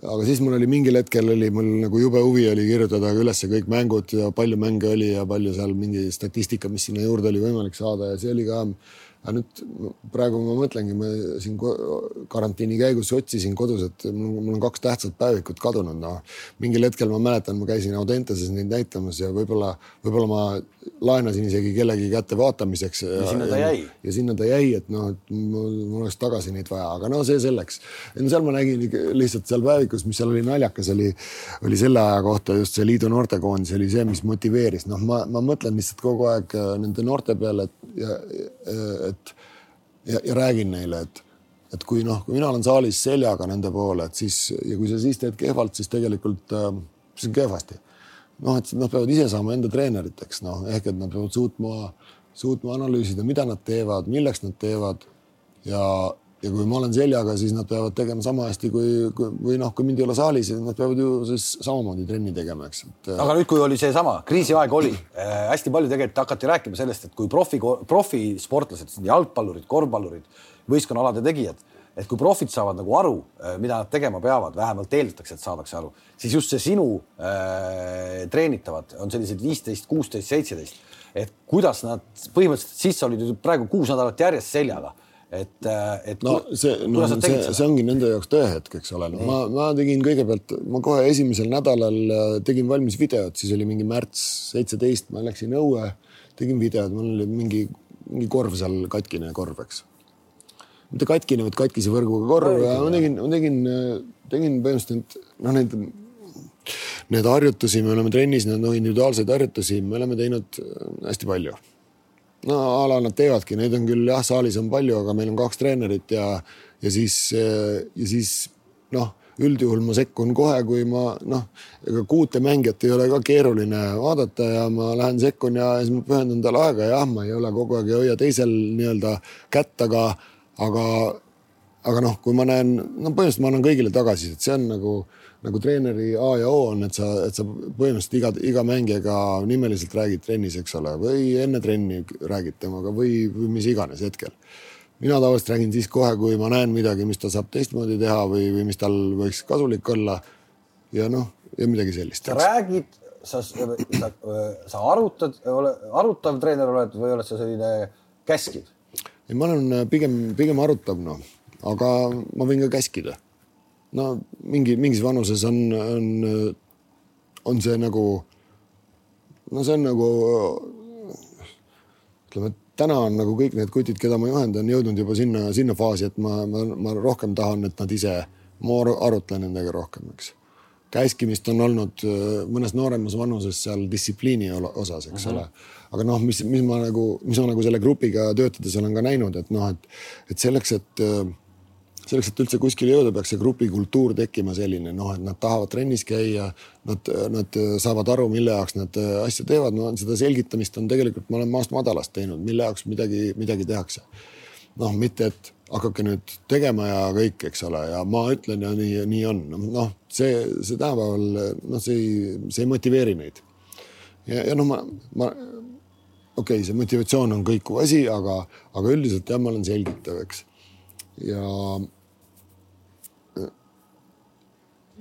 aga siis mul oli mingil hetkel oli mul nagu jube huvi oli kirjutada üles kõik mängud ja palju mänge oli ja palju seal mingi statistika, mis sinna juurde oli võimalik saada ja see oli ka aga nüüd praegu ma mõtlengi, ma siin karantiini käigus otsisin kodus, et mul, on kaks tähtsat päevikut kadunud, noh. mingil hetkel ma mäletan, ma käisin Audenteses neid näitamas ja võib-olla, võib-olla ma laenasin isegi kellegi kätte vaatamiseks. ja sinna ta jäi. ja sinna ta jäi, et noh, et mul, mul oleks tagasi neid vaja, aga no see selleks. seal ma nägin lihtsalt seal päevikus, mis seal oli naljakas, oli, oli selle aja kohta just see liidu noortekoondis oli see, mis motiveeris, noh, ma, ma mõtlen lihtsalt kogu aeg äh, nende noorte peale, et ja, et ja, ja räägin neile, et, et kui noh, kui mina olen saalis seljaga nende poole, et siis ja kui sa siis teed kehvalt, siis tegelikult äh, siis on kehvasti. Noh, et nad peavad ise saama enda treeneriteks, noh ehk et nad peavad suutma, suutma analüüsida, mida nad teevad, milleks nad teevad ja ja kui ma olen seljaga, siis nad peavad tegema sama hästi kui, kui või noh, kui mind ei ole saalis, nad peavad ju siis samamoodi trenni tegema, eks. Äh, aga nüüd, kui oli seesama kriisiaeg oli äh,, hästi palju tegelikult hakati rääkima sellest, et kui profi, profisportlased, jalgpallurid, korvpallurid, võistkonnaalade tegijad, et kui profid saavad nagu aru, äh, mida nad tegema peavad, vähemalt eeldatakse, et saadakse aru, siis just see sinu äh, treenitavad on sellised viisteist, kuusteist, seitseteist, et kuidas nad põhimõtteliselt sisse olid ju praegu kuus nädalat järjest seljaga et, äh, et. no see, no see, see ongi nende jaoks tõehetk, eks ole no,. ma, ma tegin kõigepealt, ma kohe esimesel nädalal äh, tegin valmis videot, siis oli mingi märts seitseteist, ma läksin õue, tegin videot, mul oli mingi, mingi korv seal, katkine korv, eks. Mitte katkine, vaid katkise võrguga korv ja ma tegin, ma tegin, tegin põhimõtteliselt noh, neid need harjutusi me oleme trennis, no individuaalseid harjutusi me oleme teinud hästi palju. no a la nad teevadki, neid on küll jah, saalis on palju, aga meil on kaks treenerit ja, ja siis, ja siis noh üldjuhul ma sekkun kohe, kui ma noh, ega kuute mängijat ei ole ka keeruline vaadata ja ma lähen sekkun ja siis ma pühendan talle aega, jah, ma ei ole kogu aeg ei hoia teisel nii-öelda kätt, aga, aga, aga noh, kui ma näen, no põhimõtteliselt ma annan kõigile tagasisidet, see on nagu, nagu treeneri A ja O on, et sa, et sa põhimõtteliselt iga, iga mängijaga nimeliselt räägid trennis, eks ole, või enne trenni räägid temaga või, või mis iganes hetkel mina tavaliselt räägin siis kohe, kui ma näen midagi, mis ta saab teistmoodi teha või, või mis tal võiks kasulik olla. ja noh, ja midagi sellist. sa räägid, sa, sa, sa arutad, arutav treener oled või oled sa selline käskiv? Ei, ma olen pigem, pigem arutav, noh, aga ma võin ka käskida. no mingi, mingis vanuses on, on, on see nagu, no see on nagu ütleme, et täna on nagu kõik need kutid, keda ma juhendan, jõudnud juba sinna, sinna faasi, et ma, ma, ma rohkem tahan, et nad ise, ma arutlen nendega rohkem, eks. Käskimist on olnud äh, mõnes nooremas vanuses seal distsipliini osas, eks uh -huh. ole. aga noh, mis, mis ma nagu, mis ma nagu selle grupiga töötades olen ka näinud, et noh, et, et selleks, et äh, selleks, et üldse kuskile jõuda, peaks see grupikultuur tekkima selline, noh, et nad tahavad trennis käia, nad, nad saavad aru, mille jaoks nad asja teevad, no seda selgitamist on tegelikult, ma olen maast madalast teinud, mille jaoks midagi, midagi tehakse. Noh, mitte, et hakake nüüd tegema ja kõik, eks ole, ja ma ütlen ja nii, nii on, noh, see, see tänapäeval, noh, see ei, see ei motiveeri neid. ja, ja noh, ma, ma okei okay,, see motivatsioon on kõikuv asi, aga, aga üldiselt jah, ma olen selgitav, eks. ja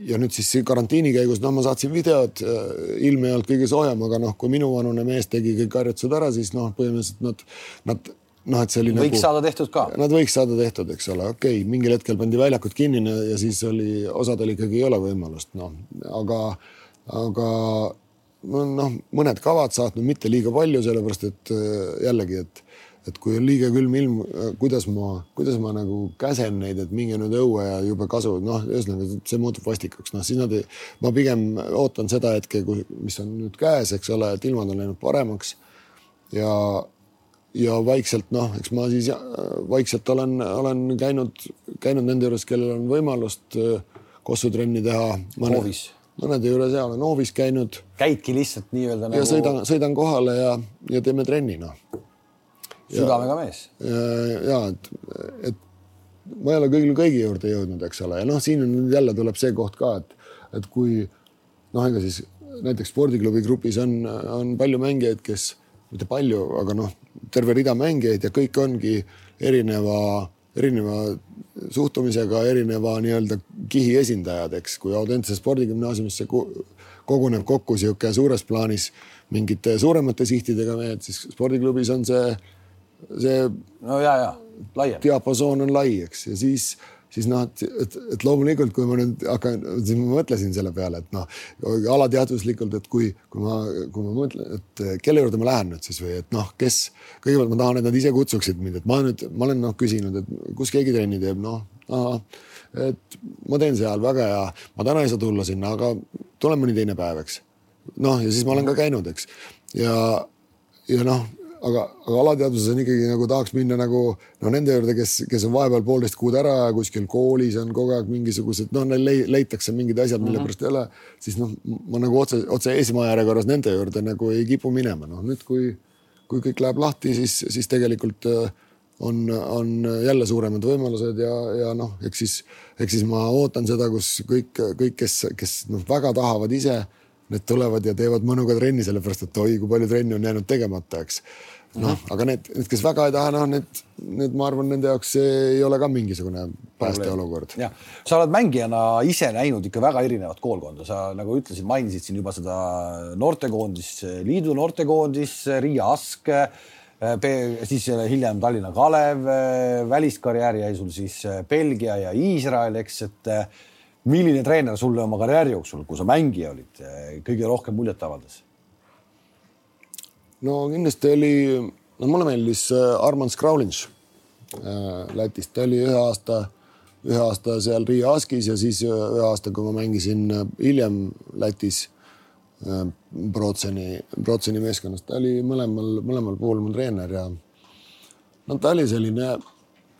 ja nüüd siis karantiini käigus, noh, ma saatsin videod, äh, ilm ei olnud kõige soojem, aga noh, kui minuvanune mees tegi kõik harjutused ära, siis noh, põhimõtteliselt nad, nad noh, et see oli võiks nagu, saada tehtud ka. Nad võiks saada tehtud, eks ole, okei okay,, mingil hetkel pandi väljakud kinni ja siis oli, osadel ikkagi ei ole võimalust, noh, aga, aga noh, mõned kavad saatnud, mitte liiga palju, sellepärast et äh, jällegi, et et kui on liiga külm ilm, kuidas ma, kuidas ma nagu käsen neid, et minge nüüd õue ja jube kasu, noh, ühesõnaga see muutub vastikaks, noh siis nad ma pigem ootan seda hetke, mis on nüüd käes, eks ole, et ilmad on läinud paremaks. ja, ja vaikselt noh, eks ma siis vaikselt olen, olen käinud, käinud nende juures, kellel on võimalust äh, kossutrenni teha. hoovis mõnede juures ja olen hoovis käinud. käidki lihtsalt nii-öelda nagu. ja sõidan, sõidan kohale ja, ja teeme trenni noh südamega mees. ja et, et ma ei ole kõigil kõigi juurde jõudnud, eks ole, ja noh, siin on jälle tuleb see koht ka, et, et kui noh, ega siis näiteks spordiklubi grupis on, on palju mängijaid, kes mitte palju, aga noh, terve rida mängijaid ja kõik ongi erineva, erineva suhtumisega, erineva nii-öelda kihi esindajad, eks, kui Audentse spordigümnaasiumisse koguneb kokku niisugune suures plaanis mingite suuremate sihtidega mehed, siis spordiklubis on see see. no ja, ja laiem. diapasoon on lai, eks, ja siis, siis noh, et, et, loomulikult, kui ma nüüd hakkan, siis ma mõtlesin selle peale, et noh, alateadvuslikult, et kui, kui ma, kui ma mõtlen, et kelle juurde ma lähen nüüd siis või et noh, kes kõigepealt ma tahan, et nad ise kutsuksid mind, et ma nüüd, ma olen noh küsinud, et kus keegi trenni teeb, noh, et ma teen seal väga hea, ma täna ei saa tulla sinna, aga tulen mõni teine päev, eks. noh, ja siis ma olen ka käinud, eks ja, ja noh aga, aga alateadvuses on ikkagi nagu tahaks minna nagu no nende juurde, kes, kes on vahepeal poolteist kuud ära ja kuskil koolis on kogu aeg mingisugused, noh, neil leitakse mingid asjad, mille mm -hmm. pärast ei ole, siis noh, ma nagu otse, otse esmajärjekorras nende juurde nagu ei kipu minema, noh nüüd, kui, kui kõik läheb lahti, siis, siis tegelikult äh, on, on jälle suuremad võimalused ja, ja noh, eks siis, eks siis ma ootan seda, kus kõik, kõik, kes, kes noh, väga tahavad ise need tulevad ja teevad mõnuga trenni, sellepärast et oi, kui palju trenni on jäänud tegemata, eks. noh, aga need, need, kes väga ei taha, noh, need, need, ma arvan, nende jaoks ei ole ka mingisugune päästeolukord. jah, sa oled mängijana ise näinud ikka väga erinevat koolkonda, sa nagu ütlesid, mainisid siin juba seda noortekoondis, liidu noortekoondis, Riia Ask siis hiljem Tallinna Kalev, väliskarjäär jäi sul siis Belgia ja Iisrael, eks, et milline treener sulle oma karjääri jooksul, kui sa mängija olid, kõige rohkem muljet avaldas? no kindlasti oli, no mulle meeldis äh, Armand Skraulinš äh, Lätist, ta oli ühe aasta ühe aasta seal Riia Askis ja siis ühe aasta, kui ma mängisin hiljem Lätis Brotseni, Brotseni meeskonnas, ta oli mõlemal, mõlemal puhul mu treener ja no ta oli selline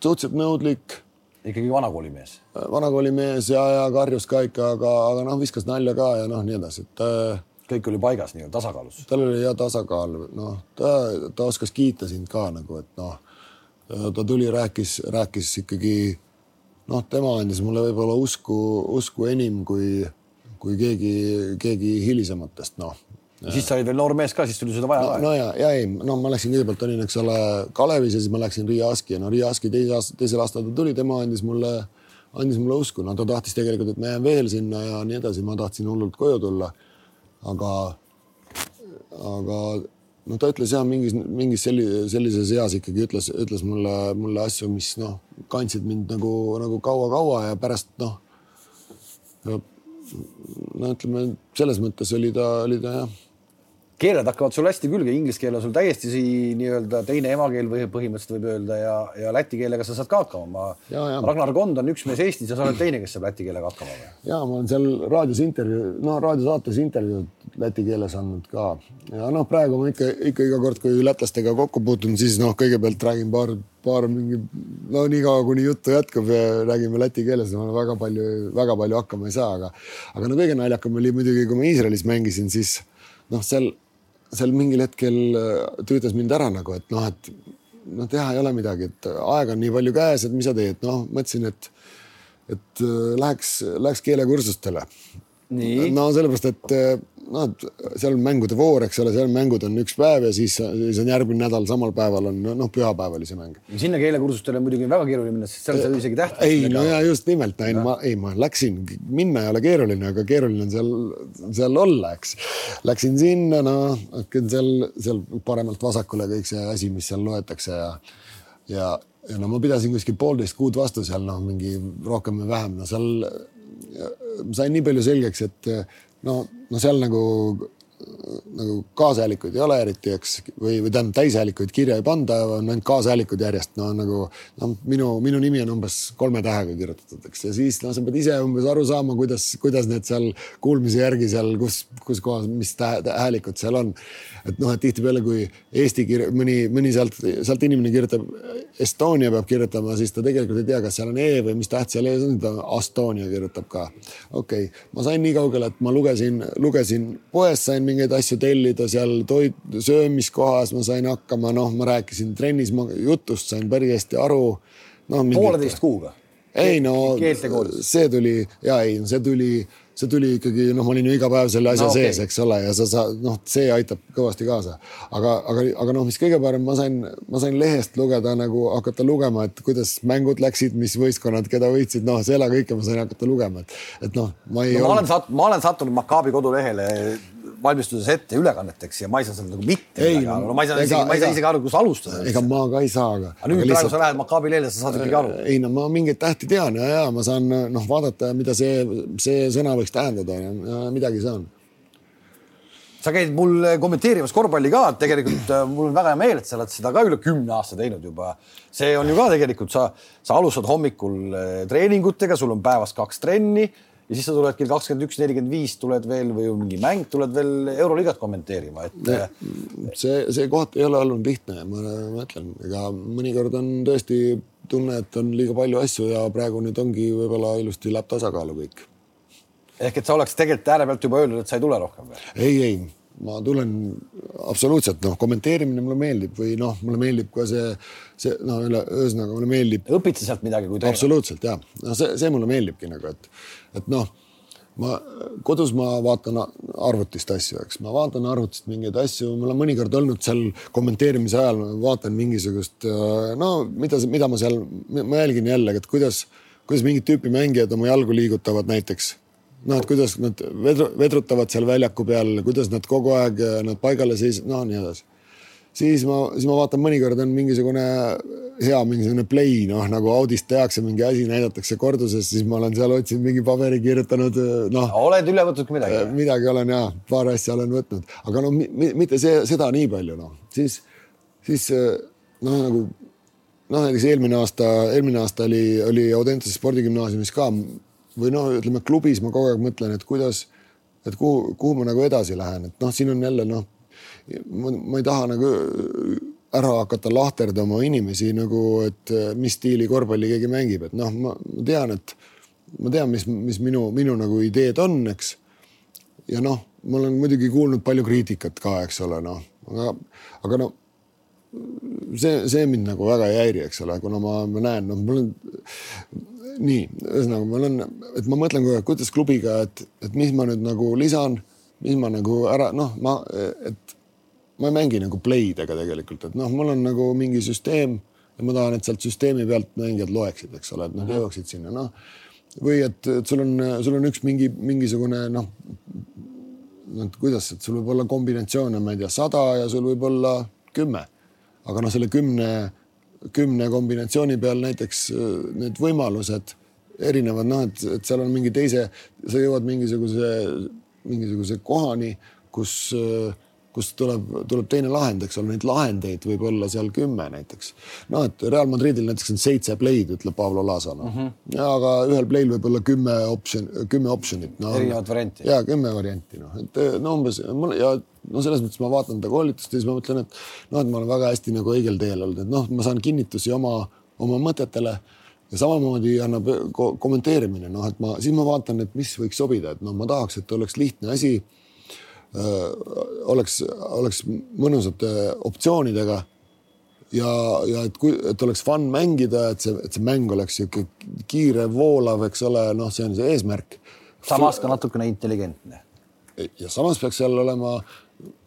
suhteliselt nõudlik. Ikkagi vanakooli mees? vanakooli mees ja, ja karjus ka ikka, aga, aga noh, viskas nalja ka ja noh, nii edasi, et äh, kõik oli paigas nii-öelda tasakaalus. tal oli hea tasakaal, noh, ta, ta oskas kiita sind ka nagu, et noh, ta tuli, rääkis, rääkis ikkagi noh, tema andis mulle võib-olla usku, usku enim kui, kui keegi, keegi hilisematest, noh. Siis sa olid veel noor mees ka, siis tuli seda vaja no, ka. no ja, ja ei, no ma läksin kõigepealt olin, eks ole, Kalevis ja siis ma läksin Riia Aski ja no Riia Aski teise aasta, teisel aastal ta tuli, tema andis mulle, andis mulle usku, no ta tahtis tegelikult, et ma jään veel sinna ja nii edasi, ma tahtsin hullult koju tulla aga, aga noh, ta ütles jah, mingis, mingis selli-, sellises eas ikkagi ütles, ütles mulle, mulle asju, mis noh, kandsid mind nagu, nagu kaua-kaua ja pärast noh. no ütleme selles mõttes oli ta, oli ta jah keeled hakkavad sul hästi külge, inglise keel on sul täiesti nii-öelda teine emakeel või põhimõtteliselt võib öelda ja, ja läti keelega sa saad ka hakkama. ma, Ragnar Kond on üks mees Eestis ja sa oled teine, kes saab läti keelega hakkama ja ma olen seal raadios intervjuu, no raadiosaates intervjuud läti keeles andnud ka. Ja noh, praegu ma ikka, ikka iga kord, kui lätlastega kokku puutun, siis noh, kõigepealt räägin paar, paar mingi, no niikaua kuni juttu jätkub ja räägime läti keeles, ma väga palju, väga palju hakkama ei saa, aga, aga no kõige naljakam oli muidugi, kui ma Iisraelis mängisin, siis noh, seal seal mingil hetkel äh, tüütas mind ära nagu, et noh, et noh, teha ei ole midagi, et aega on nii palju käes, et mis sa teed, noh, mõtlesin, et, et äh, läheks, läheks keelekursustele. no sellepärast, et äh, noh, et seal on mängude voor, eks ole, seal mängud on üks päev ja siis, siis on järgmine nädal, samal päeval on noh, pühapäev oli see mäng. sinna keelekursustele muidugi väga keeruline minna, sest seal ei saa isegi tähtis. ei, no ja just nimelt, ei ma, ei ma läksin, minna ei ole keeruline, aga keeruline on seal, seal olla, eks. Läksin sinna, noh, seal, seal paremalt vasakule kõik see asi, mis seal loetakse ja, ja, ja no ma pidasin kuskil poolteist kuud vastu seal, noh, mingi rohkem või vähem, no seal sain nii palju selgeks, et no, no seal nagu, nagu kaashäälikuid ei ole eriti, eks, või, või tähendab täishäälikuid kirja ei panda, on ainult kaashäälikud järjest, no nagu noh, minu, minu nimi on umbes kolme tähega kirjutatud, eks, ja siis noh, sa pead ise umbes aru saama, kuidas, kuidas need seal kuulmise järgi seal, kus, kus kohas, mis häälikud seal on. et noh, et tihtipeale, kui Eesti kir-, mõni, mõni sealt, sealt inimene kirjutab Estonia peab kirjutama, siis ta tegelikult ei tea, kas seal on E või mis täht seal ees on, ta Astonia kirjutab ka. okei okay., ma sain nii kaugele, et ma lugesin, lugesin poest, sain mingeid asju tellida seal toit, söömiskohas ma sain hakkama, noh, ma rääkisin trennis, ma jutust sain päris hästi aru no,. pooleteist kuuga? ei no see tuli ja ei, see tuli see tuli ikkagi, noh, ma olin ju iga päev selle asja no, okay. sees, eks ole, ja sa saad, noh, see aitab kõvasti kaasa. aga, aga, aga noh, mis kõige parem, ma sain, ma sain lehest lugeda nagu hakata lugema, et kuidas mängud läksid, mis võistkonnad, keda võitsid, noh, seda kõike ma sain hakata lugema, et, et noh, ma ei no,. ma olen sattunud, ma olen sattunud Makaabi kodulehele valmistudes ette ülekanneteks ja ma ei saa sealt nagu mitte no ma ei saa isegi, ma ei saa isegi aru, kus alustada. ega ma ka ei saa, aga. aga nüüd aga praegu sa lähed Makaabi lehele, sa saad ikkagi aru. ei no ma mingeid tähti tean ja, ja ma saan noh, vaadata, mida see, see sõna võiks tähendada ja midagi saan sa käid mul kommenteerimas korvpalli ka, et tegelikult äh, mul on väga hea meel, et sa oled seda ka üle kümne aasta teinud juba. see on ju ka tegelikult, sa, sa alustad hommikul äh, treeningutega, sul on päevas kaks trenni ja siis sa tuled kell kakskümmend üks, nelikümmend viis tuled veel või mingi mäng, tuled veel Euroliigat kommenteerima, et. see, see koht ei ole olnud lihtne, ma mõtlen, ega mõnikord on tõesti tunne, et on liiga palju asju ja praegu nüüd ongi võib-olla ilusti läheb tasakaalu kõik. ehk et sa oleks tegelikult ääre pealt juba öelnud, et sa ei tule rohkem või? ei, ei ma tulen absoluutselt noh, kommenteerimine mulle meeldib või noh, mulle meeldib ka see, see noh, ühesõnaga mulle meeldib. õpid sa sealt midagi, kui treener? absoluutselt ja, no see, see mulle meeldibki nagu, et, et noh, ma kodus ma vaatan arvutist asju, eks ma vaatan arvutist mingeid asju, mul on mõnikord olnud seal kommenteerimise ajal, vaatan mingisugust no mida, mida ma seal, ma jälgin jällegi, et kuidas, kuidas mingit tüüpi mängijad oma jalgu liigutavad näiteks noh, et kuidas nad vedru, vedrutavad seal väljaku peal, kuidas nad kogu aeg nad paigale seis-, no nii edasi. Siis ma, siis ma vaatan, mõnikord on mingisugune hea mingisugune play, noh nagu Audist tehakse mingi asi, näidatakse korduses, siis ma olen seal otsinud mingi paberi kirjutanud, noh. oled üle võtnud ka midagi? midagi olen ja, paar asja olen võtnud, aga no mitte see, seda nii palju, noh, siis, siis noh, nagu noh, näiteks eelmine aasta, eelmine aasta oli, oli Audentese spordigümnaasiumis ka või noh, ütleme klubis ma kogu aeg mõtlen, et kuidas, et kuhu, kuhu ma nagu edasi lähen, et noh, siin on jälle noh, ma, ma ei taha nagu ära hakata lahterdama inimesi nagu, et mis stiili korvpalli keegi mängib, et noh, ma tean, et ma tean, mis, mis minu, minu nagu ideed on, eks. ja noh, ma olen muidugi kuulnud palju kriitikat ka, eks ole, noh, aga, aga no see, see mind nagu väga ei häiri, eks ole, kuna ma, ma näen, noh, mul on nii, ühesõnaga mul on, et ma mõtlen kogu aeg, kuidas klubiga, et, et mis ma nüüd nagu lisan, mis ma nagu ära, noh, ma, et ma ei mängi nagu play'dega tegelikult, et noh, mul on nagu mingi süsteem ja ma tahan, et sealt süsteemi pealt mängijad loeksid, eks ole, et nad jõuaksid sinna, noh. või et, et sul on, sul on üks mingi mingisugune noh, noh, kuidas, et sul võib olla kombinatsioone, ma ei tea, sada ja sul võib olla kümme aga noh, selle kümne, kümne kombinatsiooni peal näiteks äh, need võimalused erinevad, noh, et, et seal on mingi teise, sa jõuad mingisuguse, mingisuguse kohani, kus äh, kust tuleb, tuleb teine lahend, eks ole, neid lahendeid võib olla seal kümme näiteks. noh, et Real Madridil näiteks on seitse play'd, ütleb Pablo Lasa noh mm. -hmm. aga ühel play'l võib olla kümme optsioon, kümme optsioonit no,. erinevat varianti. ja kümme varianti noh, et no umbes mul ja no selles mõttes ma vaatan ta koolitust ja siis ma mõtlen, et noh, et ma olen väga hästi nagu õigel teel olnud, et noh, ma saan kinnitusi oma, oma mõtetele ja samamoodi annab ko kommenteerimine, noh, et ma siis ma vaatan, et mis võiks sobida, et noh, ma tahaks, et oleks lihtne asi oleks, oleks mõnusate optsioonidega. ja, ja et kui, et oleks fun mängida, et see, et see mäng oleks sihuke kiire, voolav, eks ole, noh, see on see eesmärk. samas ka natukene intelligentne. ja samas peaks seal olema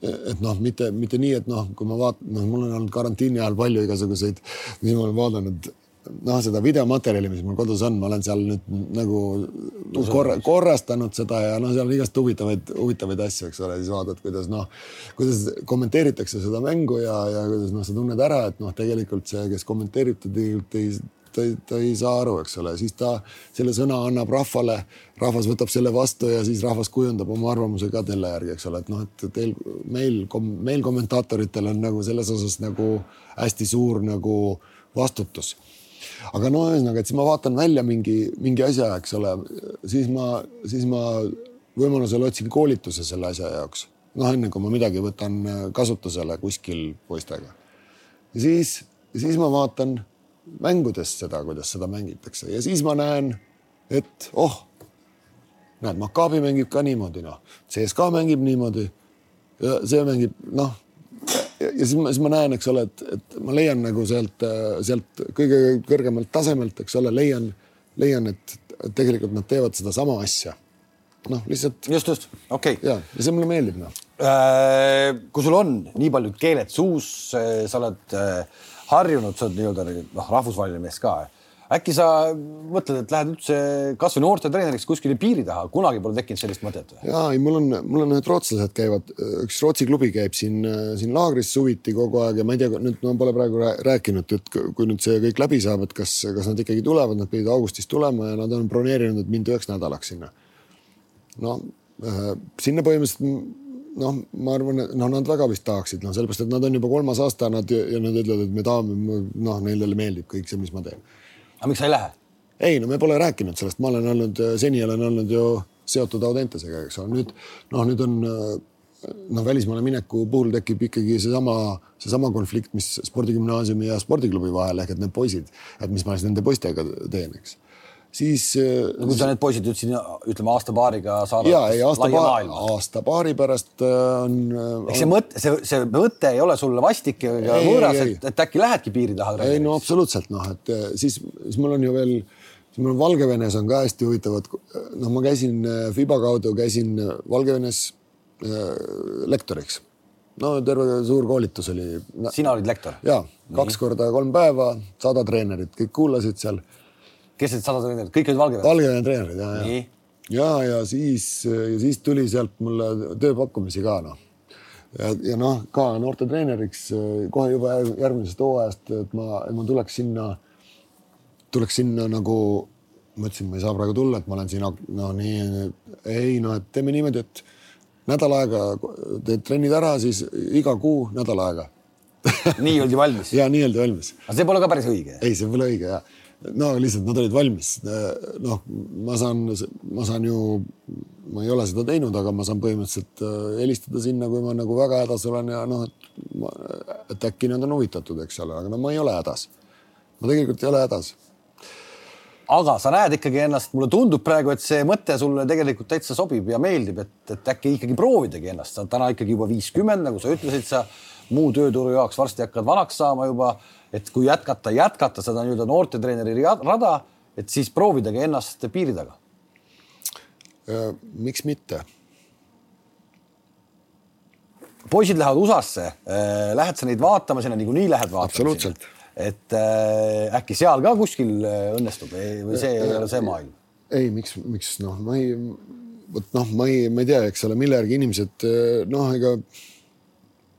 et noh, mitte, mitte nii, et noh, kui ma vaatan, noh, mul on olnud karantiini ajal palju igasuguseid, mis ma olen vaadanud noh, seda videomaterjali, mis mul kodus on, ma olen seal nüüd nagu korra, korrastanud seda ja noh, seal on igast huvitavaid, huvitavaid asju, eks ole, siis vaatad, kuidas noh, kuidas kommenteeritakse seda mängu ja, ja kuidas noh, sa tunned ära, et noh, tegelikult see, kes kommenteerib, ta tegelikult ei, ta ta ei saa aru, eks ole, siis ta selle sõna annab rahvale, rahvas võtab selle vastu ja siis rahvas kujundab oma arvamuse ka selle järgi, eks ole, et noh, et teil, meil, meil kommentaatoritel on nagu selles osas nagu hästi suur nagu vastutus aga no ühesõnaga, et siis ma vaatan välja mingi, mingi asja, eks ole, siis ma, siis ma võimalusel otsin koolituse selle asja jaoks. noh, enne kui ma midagi võtan kasutusele kuskil poistega. siis, siis ma vaatan mängudest seda, kuidas seda mängitakse ja siis ma näen, et oh, näed, Maccabi mängib ka niimoodi, noh, CSKA mängib niimoodi. see mängib, noh ja siis ma, siis ma näen, eks ole, et, et ma leian nagu sealt, sealt kõige kõrgemalt tasemelt, eks ole, leian, leian, et tegelikult nad teevad sedasama asja. noh, lihtsalt. just, just, okei okay.. ja, ja see mulle meeldib noh. Äh, kui sul on nii paljud keeled suus, sa oled äh, harjunud, sa oled nii-öelda noh, rahvusvaheline mees ka äkki sa mõtled, et lähed üldse kasvõi noortetreeneriks kuskile piiri taha, kunagi pole tekkinud sellist mõtet ja ei, mul on, mul on ühed rootslased käivad, üks Rootsi klubi käib siin, siin laagris suviti kogu aeg ja ma ei tea, nüüd ma pole praegu rääkinud, et kui nüüd see kõik läbi saab, et kas, kas nad ikkagi tulevad, nad pidid augustis tulema ja nad on broneerinud mind üheks nädalaks sinna. no äh, sinna põhimõtteliselt noh, ma arvan, et noh, nad väga vist tahaksid, noh, sellepärast, et nad on juba kolmas aasta, nad ja nad ütlevad, et me tahame, noh, neile meeldib kõik see, mis ma teen aga miks sa ei lähe? ei, no me pole rääkinud sellest, ma olen olnud, seni olen olnud ju seotud Audentesega, eks ole, nüüd noh, nüüd on noh, välismaale mineku puhul tekib ikkagi seesama, seesama konflikt, mis spordigümnaasiumi ja spordiklubi vahel ehk et need poisid, et mis ma siis nende poistega teen, eks siis. Äh, kui sa need poisid nüüd siin ütleme aasta-paariga saadad. ja, ei aasta-paari, aasta-paari pärast äh, on. Äh, eks see mõte, see, see mõte ei ole sulle vastik ja võõras, et, et äkki lähedki piiri taha. ei no absoluutselt noh, et siis, siis mul on ju veel, siis mul Valgevenes on ka hästi huvitavad, noh, ma käisin Fiba kaudu käisin Valgevenes äh, lektoriks no terve suur koolitus oli sina olid lektor? ja, kaks korda kolm päeva, sada treenerit, kõik kuulasid seal kes need sada treenerit, kõik olid Valgevene? Valgevene treenerid ja, ja. ja, ja siis, ja siis tuli sealt mulle tööpakkumisi ka noh. ja, ja noh, ka noortetreeneriks kohe juba järgmisest hooajast, et ma, ma tuleks sinna, tuleks sinna nagu, ma ütlesin, ma ei saa praegu tulla, et ma olen siin, no nii, ei noh, et teeme niimoodi, et nädal aega teed trennid ära, siis iga kuu nädal aega nii oldi valmis? ja nii oldi valmis. aga see pole ka päris õige? ei, see pole õige ja no lihtsalt nad olid valmis. noh, ma saan, ma saan ju, ma ei ole seda teinud, aga ma saan põhimõtteliselt äh, helistada sinna, kui ma nagu väga hädas olen ja noh, et, et äkki nad on huvitatud, eks ole, aga no ma ei ole hädas. ma tegelikult ei ole hädas aga sa näed ikkagi ennast, mulle tundub praegu, et see mõte sulle tegelikult täitsa sobib ja meeldib, et, et äkki ikkagi proovidagi ennast, sa oled täna ikkagi juba viiskümmend, nagu sa ütlesid, sa muu tööturu jaoks varsti hakkad vanaks saama juba. Et kui jätkata, jätkata seda nii-öelda noortetreeneri rada, et siis proovidagi ennast piiri taga. miks mitte? poisid lähevad USA-sse, äh, lähed sa neid vaatama, sinna niikuinii lähed vaatama? absoluutselt et äh, äkki seal ka kuskil õnnestub või see ei ole see maailm? ei, miks, miks noh, ma ei, vot noh, ma ei, ma ei tea, eks ole, mille järgi inimesed noh, ega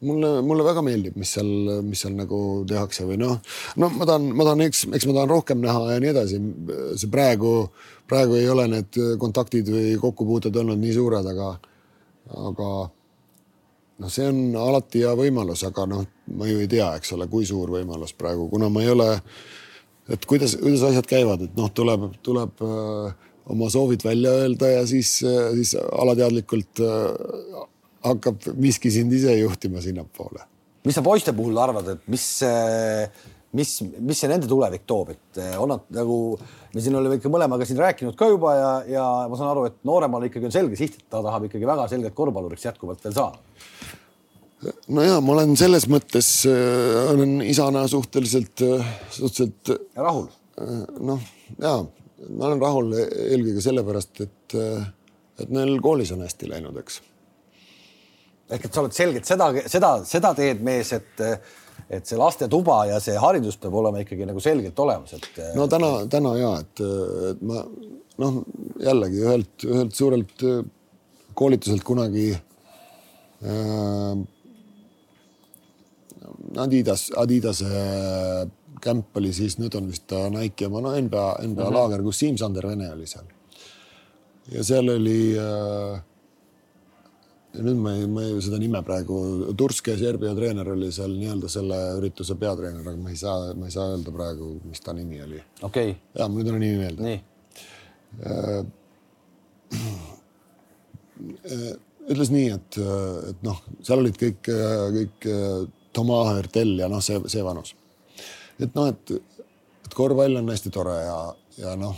mulle, mulle väga meeldib, mis seal, mis seal nagu tehakse või noh, no ma tahan, ma tahan, eks, eks ma tahan rohkem näha ja nii edasi. see praegu, praegu ei ole need kontaktid või kokkupuuted olnud nii suured, aga, aga noh, see on alati hea võimalus, aga noh, ma ju ei tea, eks ole, kui suur võimalus praegu, kuna ma ei ole, et kuidas, kuidas asjad käivad, et noh, tuleb, tuleb äh, oma soovid välja öelda ja siis, siis alateadlikult äh, hakkab miski sind ise juhtima sinnapoole. mis sa poiste puhul arvad, et mis äh mis, mis see nende tulevik toob, et eh, on nad nagu, me siin oleme ikka mõlemaga siin rääkinud ka juba ja, ja ma saan aru, et nooremal ikkagi on selge siht, et ta tahab ikkagi väga selgelt korvpalluriks jätkuvalt veel saada. no ja ma olen selles mõttes äh, olen isana suhteliselt, suhteliselt. rahul? noh, ja ma olen rahul eelkõige sellepärast, et, et neil koolis on hästi läinud, eks. Ehk et sa oled selgelt seda, seda, seda teed mees, et et see lastetuba ja see haridus peab olema ikkagi nagu selgelt olemas, et. no täna, täna ja et, et ma noh, jällegi ühelt, ühelt suurelt äh, koolituselt kunagi äh,. Adidas, Adidase kämp oli siis, nüüd on vist ta Nike oma, no NBA, NBA mm -hmm. laager, kus Siim-Sander Vene oli seal. ja seal oli äh, nüüd ma ei, ma ei seda nime praegu, Turske Serbia treener oli seal nii-öelda selle ürituse peatreener, aga ma ei saa, ma ei saa öelda praegu, mis ta nimi oli. okei okay.. ja mul ei tule nimi meelde. nii äh,. ütles nii, et, et noh, seal olid kõik, kõik Toma Hertel ja noh, see, see vanus. et noh, et, et korvpall on hästi tore ja, ja noh,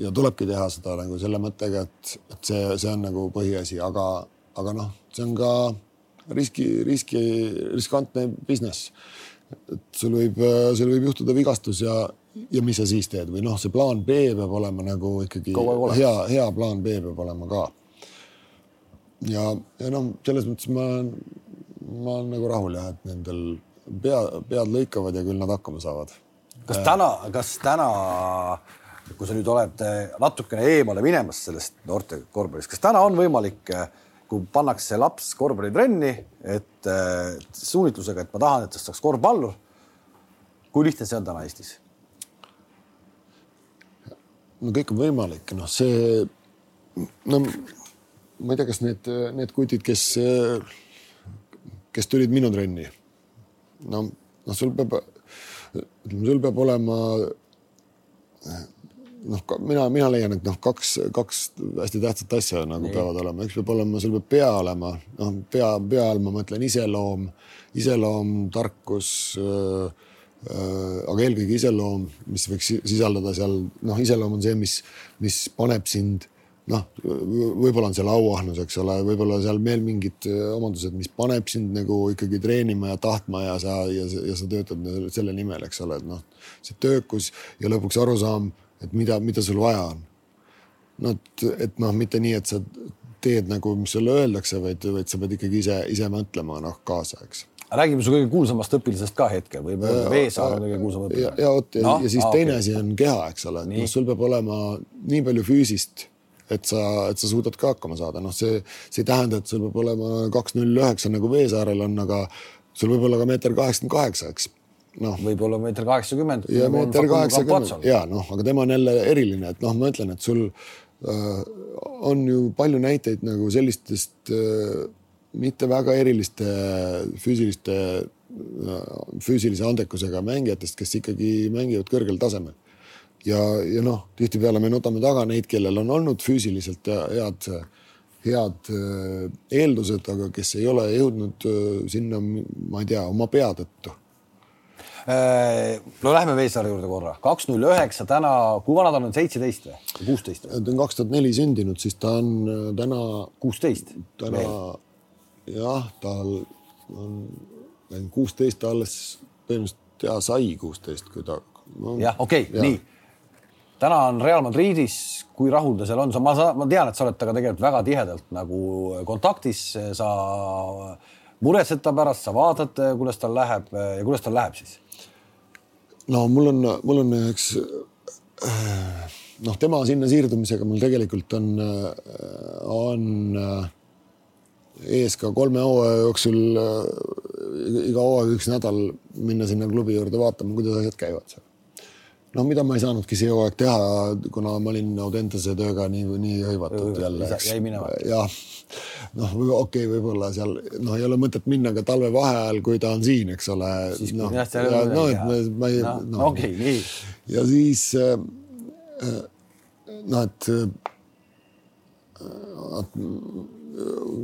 ja tulebki teha seda nagu selle mõttega, et, et see, see on nagu põhiasi, aga aga noh, see on ka riski, riski, riskantne business. et sul võib, sul võib juhtuda vigastus ja, ja mis sa siis teed või noh, see plaan B peab olema nagu ikkagi hea, hea plaan B peab olema ka. ja, ja noh, selles mõttes ma, ma olen nagu rahul jah, et nendel pea, pead lõikavad ja küll nad hakkama saavad. kas täna, kas täna kui sa nüüd oled natukene eemale minemas sellest noorte korvpallist, kas täna on võimalik äh, kui pannakse laps korvpallitrenni, et suunitlusega, et ma tahan, et tast saaks korvpallur. kui lihtne see on täna Eestis? no kõik on võimalik, noh, see no ma ei tea, kas need, need kutid, kes, kes tulid minu trenni. no, noh, sul peab, sul peab olema noh, mina, mina leian, et noh, kaks, kaks hästi tähtsat asja nagu Nii. peavad olema, üks peab olema, sul peab pea olema, noh, pea, pea all ma mõtlen iseloom, iseloom, tarkus äh,. Äh, aga eelkõige iseloom, mis võiks sisaldada seal, noh, iseloom on see, mis, mis paneb sind noh, võib-olla on seal auahnus, eks ole, võib-olla seal veel mingid äh, omandused, mis paneb sind nagu ikkagi treenima ja tahtma ja sa, ja, ja sa töötad selle nimel, eks ole, et noh, see töökus ja lõpuks arusaam et mida, mida sul vaja on. no et, et noh, mitte nii, et sa teed nagu, mis sulle öeldakse, vaid, vaid sa pead ikkagi ise, ise mõtlema noh kaasa, eks räägime su kõige kuulsamast õpilasest ka hetkel, öelda Veesaar on kõige kuulsam õpilane. ja, ja vot no, ja siis aa, teine okay. asi on keha, eks ole, et noh, sul peab olema nii palju füüsist, et sa, et sa suudad ka hakkama saada, noh, see, see ei tähenda, et sul peab olema kaks null üheksa nagu Veesaarel on, aga sul võib olla ka meeter kaheksakümmend kaheksa, eks noh. võib-olla meeter kaheksakümmend. ja meeter kaheksakümmend ja noh, aga tema on jälle eriline, et noh, ma ütlen, et sul äh, on ju palju näiteid nagu sellistest äh, mitte väga eriliste füüsiliste füüsilise andekusega mängijatest, kes ikkagi mängivad kõrgel tasemel. ja, ja noh, tihtipeale me nutame taga neid, kellel on olnud füüsiliselt head, head eeldused, aga kes ei ole jõudnud sinna, ma ei tea, oma pea tõttu Äh, no lähme Veesaare juurde korra, kaks null üheksa täna, kui vana ta on, seitseteist või kuusteist? ta on kaks tuhat neli sündinud, siis ta on äh, täna. kuusteist. täna jah, tal on kuusteist, ta alles põhimõtteliselt ja sai kuusteist, kui ta no,. jah, okei okay,, nii. täna on Real Madridis, kui rahul ta seal on, ma saan, ma tean, et sa oled temaga tegelikult väga tihedalt nagu kontaktis, sa muretsed ta pärast, sa vaatad, kuidas tal läheb ja kuidas tal läheb siis no mul on, mul on üks noh, tema sinna siirdumisega mul tegelikult on, on ees ka kolme hooaja jooksul iga hooaeg üks nädal minna sinna klubi juurde vaatama, kuidas asjad käivad seal. No mida ma ei saanudki see hooaeg teha, kuna ma olin Audentese tööga nii, nii hõivatud jälle. jäi minema. jah noh, okei okay,, võib-olla seal noh, ei ole mõtet minna ka talvevaheajal, kui ta on siin, eks ole. noh, no, et ma, ma ei no,. No, okei okay,, nii. ja siis noh, et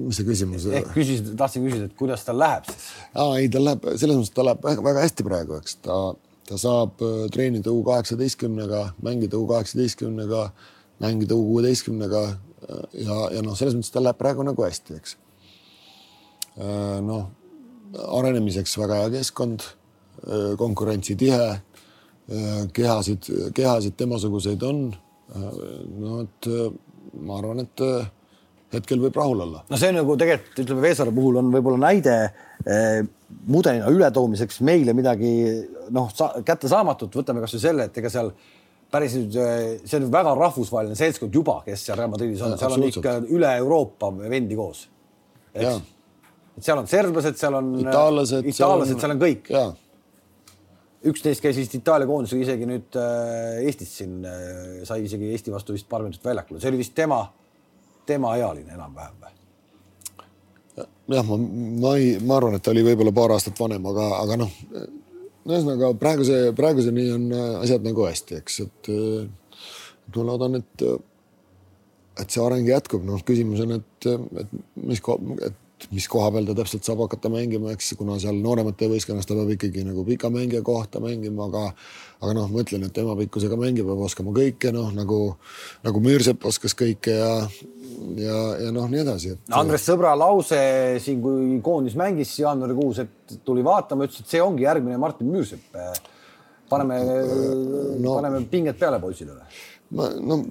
mis see küsimus? ehk küsisid, tahtsin küsida, et kuidas tal läheb siis? aa, ei, tal läheb selles mõttes, ta läheb väga, väga hästi praegu, eks ta, ta saab äh, treenida U kaheksateistkümnega, mängida U kaheksateistkümnega, mängida U kuueteistkümnega ja, ja noh, selles mõttes tal läheb praegu nagu hästi, eks. Äh, noh, arenemiseks väga hea keskkond, äh, konkurentsitihe, äh, kehasid, kehasid temasuguseid on. no et ma arvan, et hetkel võib rahul olla. no see on nagu tegelikult ütleme, Veesaare puhul on võib-olla näide mudelina ületoomiseks meile midagi noh, kättesaamatut, võtame kasvõi selle, et ega seal päris äh, see on väga rahvusvaheline seltskond juba, kes seal Real Madridis on, seal on ikka üle Euroopa vendi koos. et seal on serblased, seal on itaallased, itaallased, seal on kõik. üks neist käis vist Itaalia koondisega isegi nüüd äh, Eestis siin äh,, sai isegi Eesti vastu vist paar minutit väljakule, see oli vist tema, tema ealine enam-vähem või? Jah, ma, ma ei, ma arvan, et ta oli võib-olla paar aastat vanem, aga, aga noh no ühesõnaga praeguse, praeguseni on äh, asjad nagu hästi, eks, et, äh, ma loodan, et, et see areng jätkub, noh, küsimus on, et, et mis, et mis koha peal ta täpselt saab hakata mängima, eks, kuna seal nooremate võistkonnas ta peab ikkagi nagu pika mängija kohta mängima, aga aga noh, ma ütlen, et tema pikkusega mängija peab oskama kõike, noh nagu, nagu Müürsepp oskas kõike ja ja, ja noh, nii edasi et.... Andres Sõbra lause siin, kui koondis mängis jaanuarikuus, et tuli vaatama, ütles, et see ongi järgmine Martin Müürsepp. paneme no,, paneme pinged peale poisidele. ma, no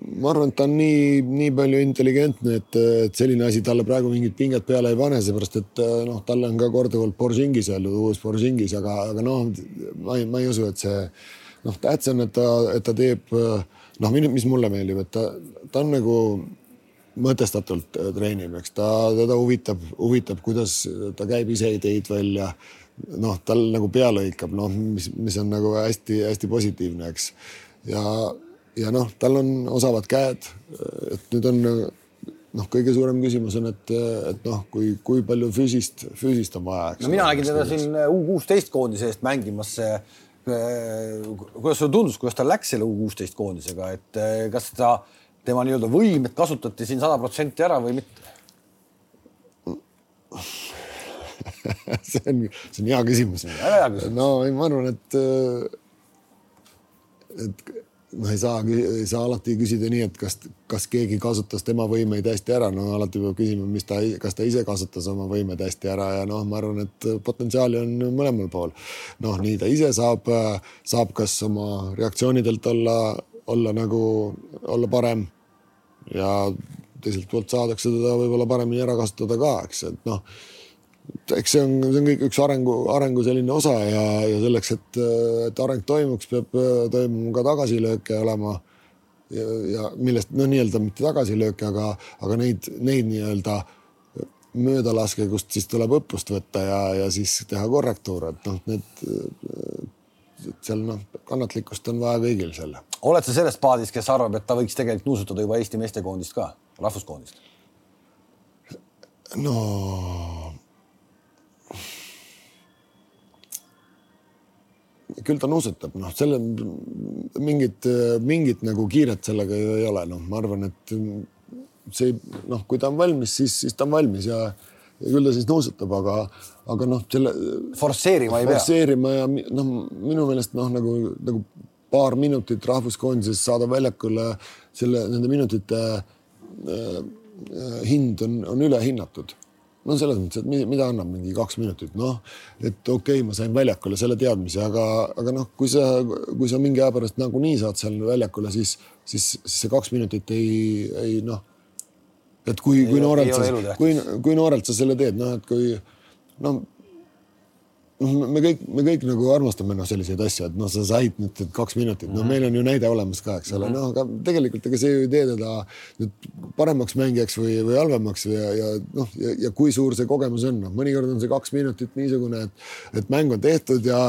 ma arvan, et ta on nii, nii palju intelligentne, et, et selline asi talle praegu mingit pinget peale ei pane, seepärast et noh, talle on ka korduvalt Boržingis öeldud, uus Boržingis, aga, aga noh, ma ei, ma ei usu, et see noh, tähtis on, et ta, et ta teeb noh, mis mulle meeldib, et ta, ta on nagu mõtestatult äh, treenib, eks ta, teda huvitab, huvitab, kuidas ta käib ise ideid välja. noh, tal nagu pea lõikab, noh, mis, mis on nagu hästi-hästi positiivne, eks. ja, ja noh, tal on osavad käed. et nüüd on noh, kõige suurem küsimus on, et, et noh, kui, kui palju füüsist, füüsist on vaja. no mina nägin teda siin U kuusteist koondise eest mängimas. kuidas sulle tundus, kuidas tal läks selle U kuusteist koondisega, et kas ta tema nii-öelda võimet kasutati siin sada protsenti ära või mitte see on, see on hea küsimus. no ei, ma arvan, et, et noh, ei saa, ei saa alati küsida nii, et kas, kas keegi kasutas tema võimeid hästi ära, no alati peab küsima, mis ta, kas ta ise kasutas oma võimeid hästi ära ja noh, ma arvan, et potentsiaali on mõlemal pool. noh, nii ta ise saab, saab kas oma reaktsioonidelt olla olla nagu, olla parem. ja teiselt poolt saadakse teda võib-olla paremini ära kasutada ka, eks, et noh, eks see on, see on kõik üks arengu, arengu selline osa ja, ja selleks, et, et areng toimuks, peab toimuma ka tagasilööke olema. ja, ja millest no nii-öelda mitte tagasilööke, aga, aga neid, neid nii-öelda möödalaske, kust siis tuleb õppust võtta ja, ja siis teha korrektuure, et noh, need et seal noh, kannatlikkust on vaja kõigil seal. oled sa selles paadis, kes arvab, et ta võiks tegelikult nuusutada juba Eesti meestekoondist ka, rahvuskoondist? no küll ta nuusutab, noh, selle mingit, mingit nagu kiiret sellega ei ole, noh, ma arvan, et see noh, kui ta on valmis, siis, siis ta on valmis ja, ja küll ta siis nuusutab, aga, aga noh, selle. forsseerima ei pea. forsseerima ja noh, minu meelest noh, nagu, nagu paar minutit rahvuskoondises saada väljakule selle, nende minutite äh, hind on, on ülehinnatud no selles mõttes, et mida annab mingi kaks minutit, noh, et okei okay,, ma sain väljakule selle teadmise, aga, aga noh, kui sa, kui sa mingi aja pärast nagunii saad seal väljakule, siis, siis, siis see kaks minutit ei, ei noh. et kui, kui noorelt sa, kui, kui noorelt sa selle teed, noh, et kui noh noh, me kõik, me kõik nagu armastame noh, selliseid asju, et noh, sa said nüüd kaks minutit, no mhm. meil on ju näide olemas ka, eks ole, mhm. noh, aga tegelikult ega see ju ei tee teda nüüd paremaks mängijaks või, või halvemaks ja, ja noh, ja, kui suur see kogemus on, noh, mõnikord on see kaks minutit niisugune, et, et mäng on tehtud ja,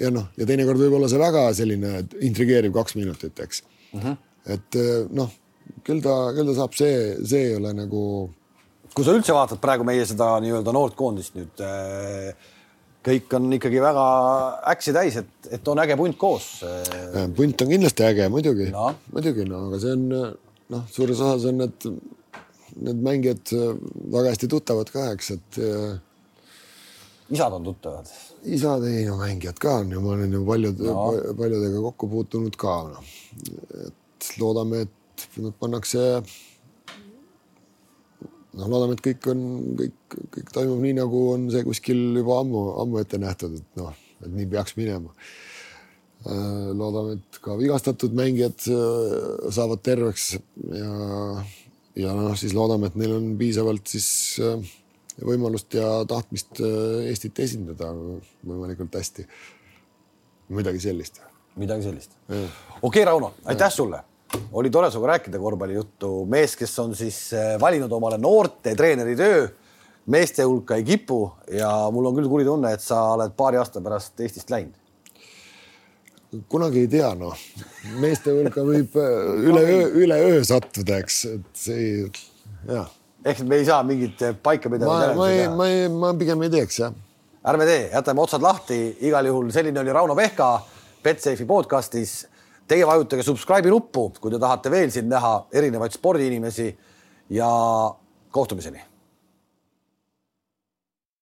ja noh, ja teinekord võib olla see väga selline intrigeeriv kaks minutit, eks mm. -hmm. et noh, küll ta, küll ta saab, see, see ei ole nagu. kui sa üldse vaatad praegu meie seda nii-öelda noort koondist nüüd äh, kõik on ikkagi väga äksi täis, et, et on äge punt koos. punt on kindlasti äge, muidugi no., muidugi, no aga see on noh, suures osas on need, need mängijad väga hästi tuttavad ka, eks, et. isad on tuttavad? isad, ei no mängijad ka on ju, ma olen ju paljude no., paljudega kokku puutunud ka noh. et loodame, et nad pannakse noh, loodame, et kõik on, kõik, kõik toimub nii, nagu on see kuskil juba ammu, ammu ette nähtud, et noh, et nii peaks minema. Äh, loodame, et ka vigastatud mängijad äh, saavad terveks ja, ja noh, siis loodame, et neil on piisavalt siis äh, võimalust ja tahtmist Eestit esindada võimalikult hästi. midagi sellist. midagi sellist. okei okay,, Rauno, aitäh sulle oli tore sinuga rääkida korvpallijuttu, mees, kes on siis eh, valinud omale noorte treeneri töö, meeste hulka ei kipu ja mul on küll kuri tunne, et sa oled paari aasta pärast Eestist läinud. kunagi ei tea, noh, meeste hulka võib eh, üleöö, üleöö sattuda, eks, et see jah. ehk me ei saa mingit paika pidada. ma, ma ei, ma ei, ma pigem ei teeks, jah. ärme tee, jätame otsad lahti, igal juhul selline oli Rauno Pehka Betsafe'i podcastis Teie vajutage subscribe'i nuppu, kui te tahate veel siin näha erinevaid spordiinimesi ja kohtumiseni